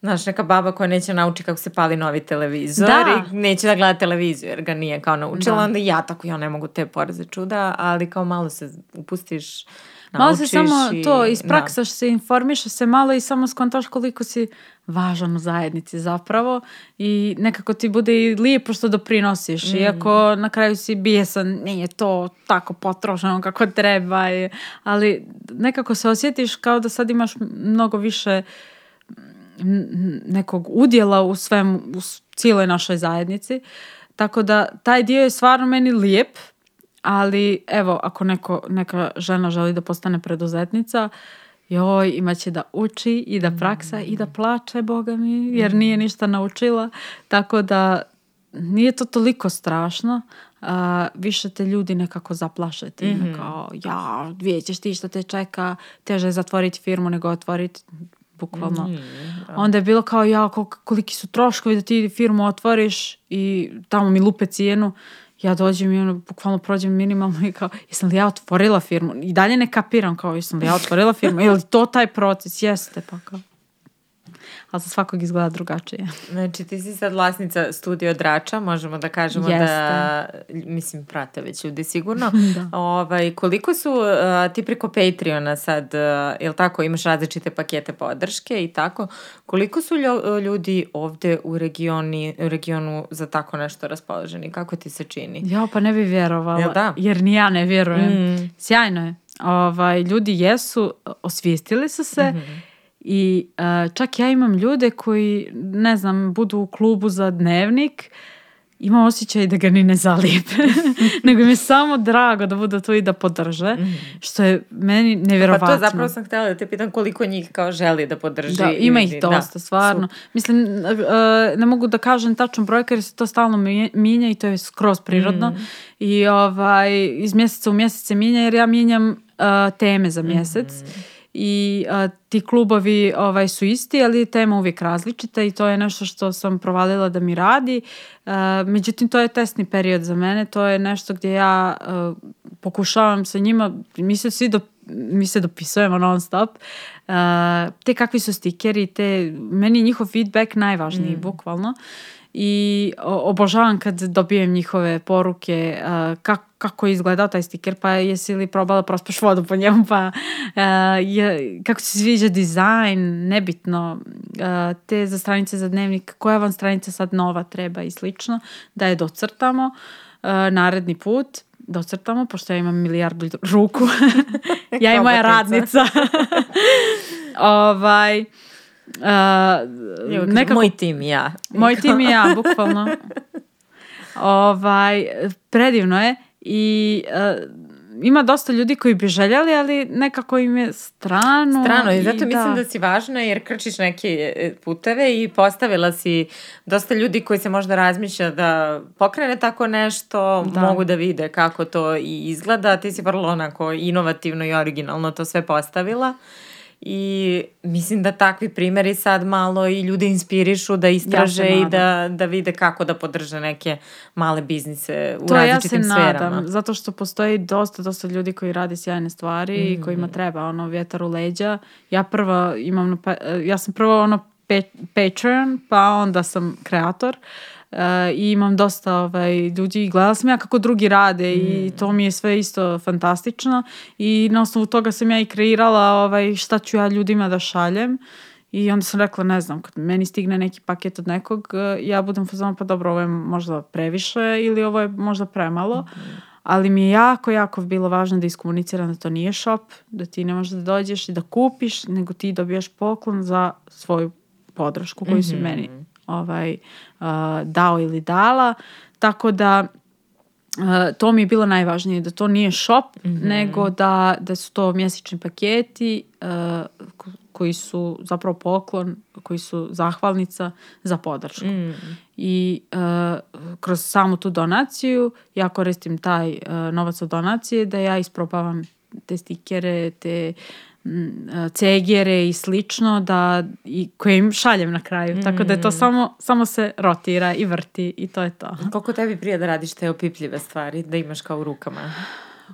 Znaš, neka baba koja neće nauči kako se pali novi televizor
Da.
i neće da gleda televiziju jer ga nije kao naučila,
Da.
onda i ja tako, ja ne mogu te poreze čuda, ali kao malo se upustiš,
Malo se
naučiš
samo
i-
to,
da.
praksaš se, informišeš se malo i samo skontaš koliko si važan u zajednici zapravo i nekako ti bude i lijepo što doprinosiš,
Mm.
iako na kraju si bijesan, nije to tako potrošeno kako treba, i- ali nekako se osjetiš kao da sad imaš mnogo više nekog udjela u svem, u cijeloj našoj zajednici. Tako da taj dio je stvarno meni lijep, ali evo, ako neko, neka žena želi da postane preduzetnica, joj, imat će da uči i da praksa i da plače, boga mi, jer nije ništa naučila. Tako da nije to toliko strašno, a, više te ljudi nekako zaplaše time, kao, ja, vidjet ćeš ti što te čeka, teže je zatvoriti firmu nego otvoriti bukvalno. Onda je bilo kao, ja, kol- koliki su troškovi da ti firmu otvoriš i tamo mi lupe cijenu. Ja dođem i ono, bukvalno prođem minimalno i kao, jesam li ja otvorila firmu? I dalje ne kapiram kao, jesam li ja otvorila firmu? Je li to taj proces? Jeste, pa kao. Ali za svakog izgleda drugačije. <laughs>
Znači, ti si sad vlasnica studio Drača, možemo da kažemo da, mislim, prate već ljudi sigurno. <laughs> ovaj, koliko su uh, ti preko Patreona sad, uh, jel tako, imaš različite pakete podrške i tako, koliko su ljo- ljudi ovde u, regioni, u regionu za tako nešto raspoloženi? Kako ti se čini?
Ja, pa ne bi vjerovala.
Jel da?
Jer ni ja ne vjerujem.
Mm.
Sjajno je. Ovaj, ljudi jesu, osvijestili su se
Mhm.
I uh, čak ja imam ljude koji, ne znam, budu u klubu za dnevnik, imam osjećaj da ga ni ne zalijepe, <laughs> nego mi je samo drago da budu tu i da podrže, mm. što je meni nevjerovatno.
Pa to zapravo sam htjela da te pitam koliko njih kao želi da podrži.
Da, ima ih dosta, da, stvarno. Su. Mislim, uh, ne mogu da kažem tačan broj, jer se to stalno mijenja i to je skroz prirodno. Mm. I ovaj, iz mjeseca u mjesec se mijenja, jer ja mijenjam uh, teme za mjesec. Mm i a, ti klubovi ovaj, su isti, ali tema uvijek različita i to je nešto što sam provalila da mi radi. A, međutim, to je testni period za mene, to je nešto gdje ja a, pokušavam sa njima, mi se svi do, mi se dopisujemo non stop, uh, te kakvi su stikeri, te, meni njihov feedback najvažniji, mm. bukvalno i obožavam kad dobijem njihove poruke uh, kako, kako je izgledao taj stiker, pa jesi li probala prospaš vodu po njemu, pa uh, je, kako se sviđa dizajn, nebitno, uh, te za stranice za dnevnik, koja vam stranica sad nova treba i slično, da je docrtamo uh, naredni put, docrtamo, pošto ja imam milijardu ruku, <laughs> ja i moja radnica. <laughs> ovaj,
Uh, nekako, moj tim i ja.
Moj tim i ja, <laughs> bukvalno. ovaj, predivno je i uh, ima dosta ljudi koji bi željeli, ali nekako im je strano.
Strano i zato i mislim da... da si važna jer krčiš neke e, puteve i postavila si dosta ljudi koji se možda razmišlja da pokrene tako nešto, da. mogu da vide kako to i izgleda. Ti si vrlo onako inovativno i originalno to sve postavila. I mislim da takvi primeri sad malo i ljude inspirišu da istraže ja i da, da vide kako da podrže neke male biznise u to različitim sferama. To ja se sferama. nadam,
zato što postoji dosta, dosta ljudi koji rade sjajne stvari mm. i kojima treba ono vjetar u leđa. Ja prva imam, pa, ja sam prvo ono Patreon, pa onda sam kreator. Uh, i imam dosta ovaj, ljudi i gledala sam ja kako drugi rade mm. i to mi je sve isto fantastično i na osnovu toga sam ja i kreirala ovaj, šta ću ja ljudima da šaljem i onda sam rekla, ne znam, kad meni stigne neki paket od nekog, ja budem fazon, pa dobro, ovo je možda previše ili ovo je možda premalo. Mm ali mi je jako, jako bilo važno da iskomuniciram da to nije shop, da ti ne možeš da dođeš i da kupiš, nego ti dobijaš poklon za svoju podršku koju mm -hmm. si meni ovaj, uh, dao ili dala. Tako da uh, to mi je bilo najvažnije, da to nije shop, mm -hmm. nego da, da su to mjesečni paketi uh, koji su zapravo poklon, koji su zahvalnica za podršku. Mm. I uh, kroz samu tu donaciju ja koristim taj uh, novac od donacije da ja isprobavam te stikere, te cegere i slično da, i, koje im šaljem na kraju. Mm. Tako da je to mm. samo, samo se rotira i vrti i to je to.
Koliko tebi prije da radiš te opipljive stvari, da imaš kao u rukama?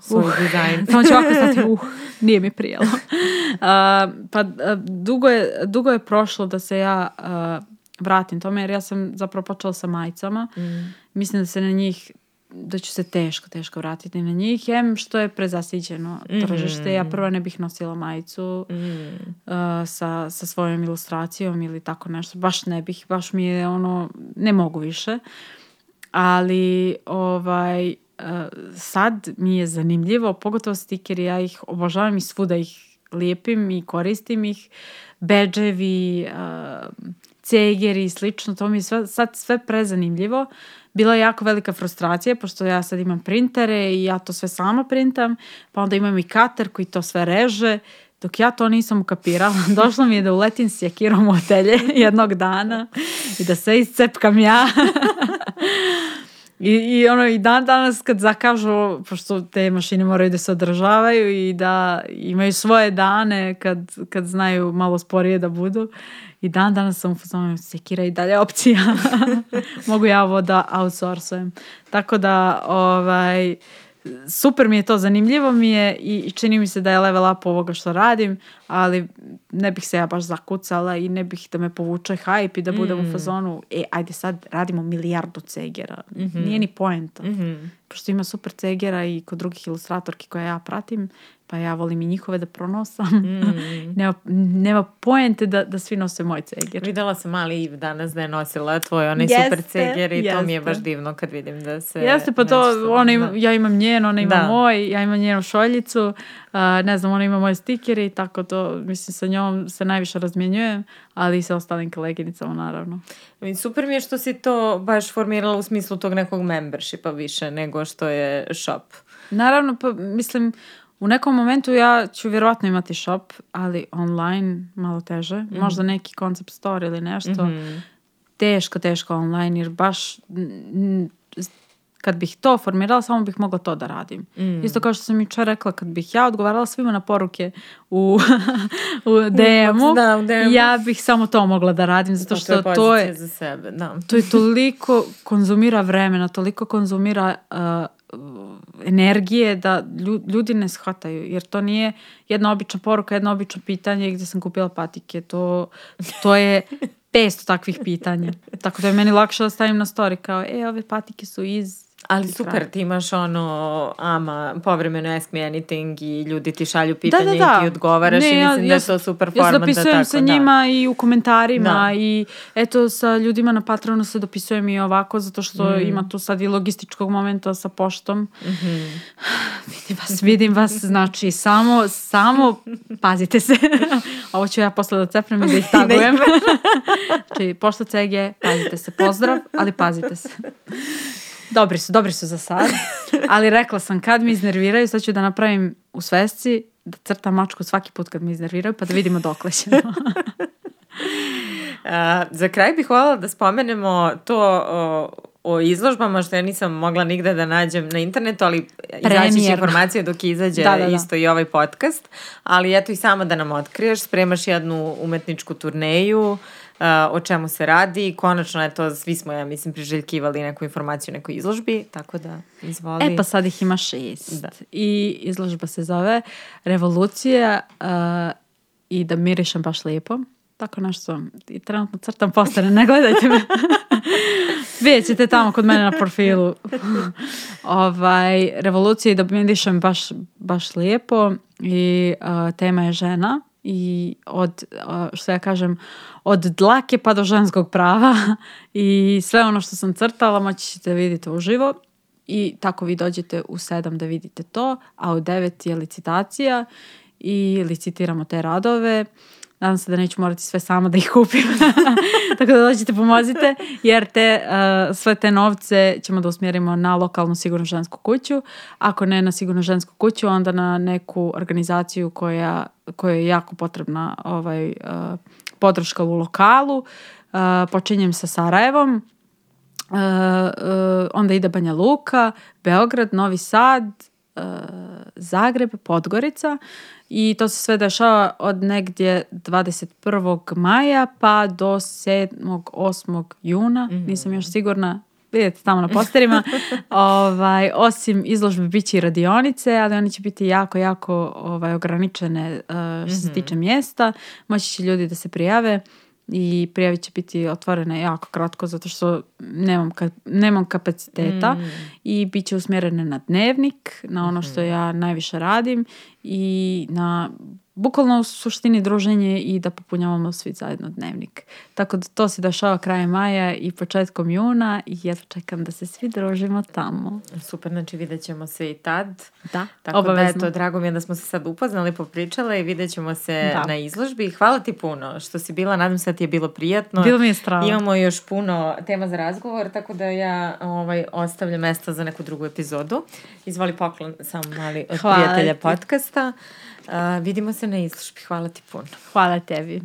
svoj uh, dizajn.
Samo ću ovako stati, uh, nije mi prijelo. Uh, <laughs> pa uh, dugo je, dugo je prošlo da se ja uh, vratim tome, jer ja sam zapravo počela sa majicama. Mm. Mislim da se na njih da ću se teško, teško vratiti na njih. Jem što je prezasiđeno tržište. Mm. Ja prva ne bih nosila majicu mm. uh, sa, sa svojom ilustracijom ili tako nešto. Baš ne bih, baš mi je ono, ne mogu više. Ali ovaj, uh, sad mi je zanimljivo, pogotovo stikeri, ja ih obožavam i svuda ih lijepim i koristim ih. Beđevi, uh, cegeri i slično, to mi je sve, sad sve prezanimljivo. Uh, bila je jako velika frustracija, pošto ja sad imam printere i ja to sve sama printam, pa onda imam i kater koji to sve reže, dok ja to nisam ukapirala, <laughs> došlo mi je da uletim s jakirom u hotelje <laughs> jednog dana i da sve iscepkam ja. <laughs> I, I ono i dan danas kad zakažu, pošto te mašine moraju da se održavaju i da imaju svoje dane kad, kad znaju malo sporije da budu. I dan danas sam u fazonu sekira i dalje opcija. <laughs> Mogu ja ovo da outsourcujem. Tako da ovaj, super mi je to, zanimljivo mi je i čini mi se da je level up ovoga što radim, ali ne bih se ja baš zakucala i ne bih da me povuče hype i da budem mm. u fazonu, e, ajde sad radimo milijardu cegera. Mm -hmm. Nije ni poenta. Mm -hmm. Pošto ima super cegera i kod drugih ilustratorki koje ja pratim, pa ja volim i njihove da pronosam. Mm. <laughs> nema, nema poente da, da svi nose moj ceger.
Videla sam mali Iv danas da je nosila tvoj onaj jeste, super ceger i jeste. to mi je baš divno kad vidim da se...
Jeste, pa to, ona ima, da. ja imam njen, ona ima da. moj, ja imam njenu šoljicu, uh, ne znam, ona ima moje stikere i tako to, mislim, sa njom se najviše razmjenjujem, ali i sa ostalim koleginicama, naravno.
Super mi je što si to baš formirala u smislu tog nekog membershipa više nego što je shop.
Naravno, pa mislim, u nekom momentu ja ću vjerovatno imati shop, ali online malo teže. Mm. Možda neki concept store ili nešto. Mm -hmm. Teško, teško online, jer baš kad bih to formirala, samo bih mogla to da radim. Mm. Isto kao što sam jučer rekla, kad bih ja odgovarala svima na poruke u, <laughs> u DM-u, da, DM ja bih samo to mogla da radim, zato što to je, to je,
za sebe, da.
to je toliko konzumira vremena, toliko konzumira uh, energije da ljudi ne shvataju, jer to nije jedna obična poruka, jedna obično pitanje gdje sam kupila patike, to, to je <laughs> 500 takvih pitanja. Tako da je meni lakše da stavim na story kao, e, ove patike su iz
Ali super, ti imaš ono, ama, povremeno ask me anything i ljudi ti šalju pitanje da, da, da. i ti odgovaraš ne, i mislim ja, da je to super format. Ja
se dopisujem da, sa da. njima i u komentarima da. i eto sa ljudima na Patronu se dopisujem i ovako zato što mm. ima tu sad i logističkog momenta sa poštom. Mm -hmm. <sighs> vidim vas, vidim vas, znači samo, samo <laughs> pazite se. <laughs> Ovo ću ja posle da cepnem i da ih <laughs> tagujem. znači, pošta CG, pazite se, pozdrav, ali pazite se. Dobri su, dobri su za sad. Ali rekla sam, kad mi iznerviraju, sad ću da napravim u svesci, da crtam mačku svaki put kad mi iznerviraju, pa da vidimo dokle ćemo. <laughs>
Uh, za kraj bih voljela da spomenemo to o, o izložbama što ja nisam mogla nigde da nađem na internetu, ali izaći će informacije dok izađe da, da, da. isto i ovaj podcast. Ali eto i samo da nam otkriješ, spremaš jednu umetničku turneju, Uh, o čemu se radi. Konačno je to, svi smo, ja mislim, priželjkivali neku informaciju o nekoj izložbi, tako da izvoli.
E pa sad ih ima šest. Da. I izložba se zove Revolucija uh, i da mirišem baš lijepo. Tako nešto, i trenutno crtam postane, ne gledajte me. <laughs> Vidjet ćete tamo kod mene na profilu. <laughs> ovaj, revolucija i da mirišem baš, baš lijepo i uh, tema je žena i od, što ja kažem, od dlake pa do ženskog prava <laughs> i sve ono što sam crtala moći ćete vidjeti uživo i tako vi dođete u sedam da vidite to, a u devet je licitacija i licitiramo te radove. Nadam se da neću morati sve sama da ih kupim. <laughs> Tako da dođite pomozite jer te, uh, sve te novce ćemo da usmjerimo na lokalnu sigurnu žensku kuću. Ako ne na sigurnu žensku kuću, onda na neku organizaciju koja, koja je jako potrebna ovaj, uh, podrška u lokalu. Uh, počinjem sa Sarajevom. Uh, onda ide Banja Luka, Beograd, Novi Sad, Zagreb, Podgorica i to se sve dešava od negdje 21. maja pa do 7. 8. juna, mm -hmm. nisam još sigurna, vidite tamo na posterima. <laughs> ovaj, osim izložbe bit će i radionice, ali one će biti jako, jako ovaj, ograničene uh, što se mhm. tiče mjesta. Moći će ljudi da se prijave i prijave će biti otvorene jako kratko zato što nemam, ka, nemam kapaciteta mm. i bit će usmjerene na dnevnik, na ono što mhm. ja najviše radim i na bukvalno u suštini druženje i da popunjavamo svi zajedno dnevnik. Tako da to se dešava krajem maja i početkom juna i ja čekam da se svi družimo tamo.
Super, znači vidjet ćemo se i tad.
Da,
Tako obavezno. da eto, drago mi je da smo se sad upoznali, popričale i vidjet ćemo se da. na izložbi. Hvala ti puno što si bila, nadam se da ti je bilo prijatno.
Bilo mi je strano.
Imamo još puno tema za razgovor, tako da ja ovaj, ostavljam mesta za neku drugu epizodu. Izvoli poklon samo mali od Hvala prijatelja ti. podcasta. Vidimo se na izložbi. Hvala ti puno.
Hvala tebi.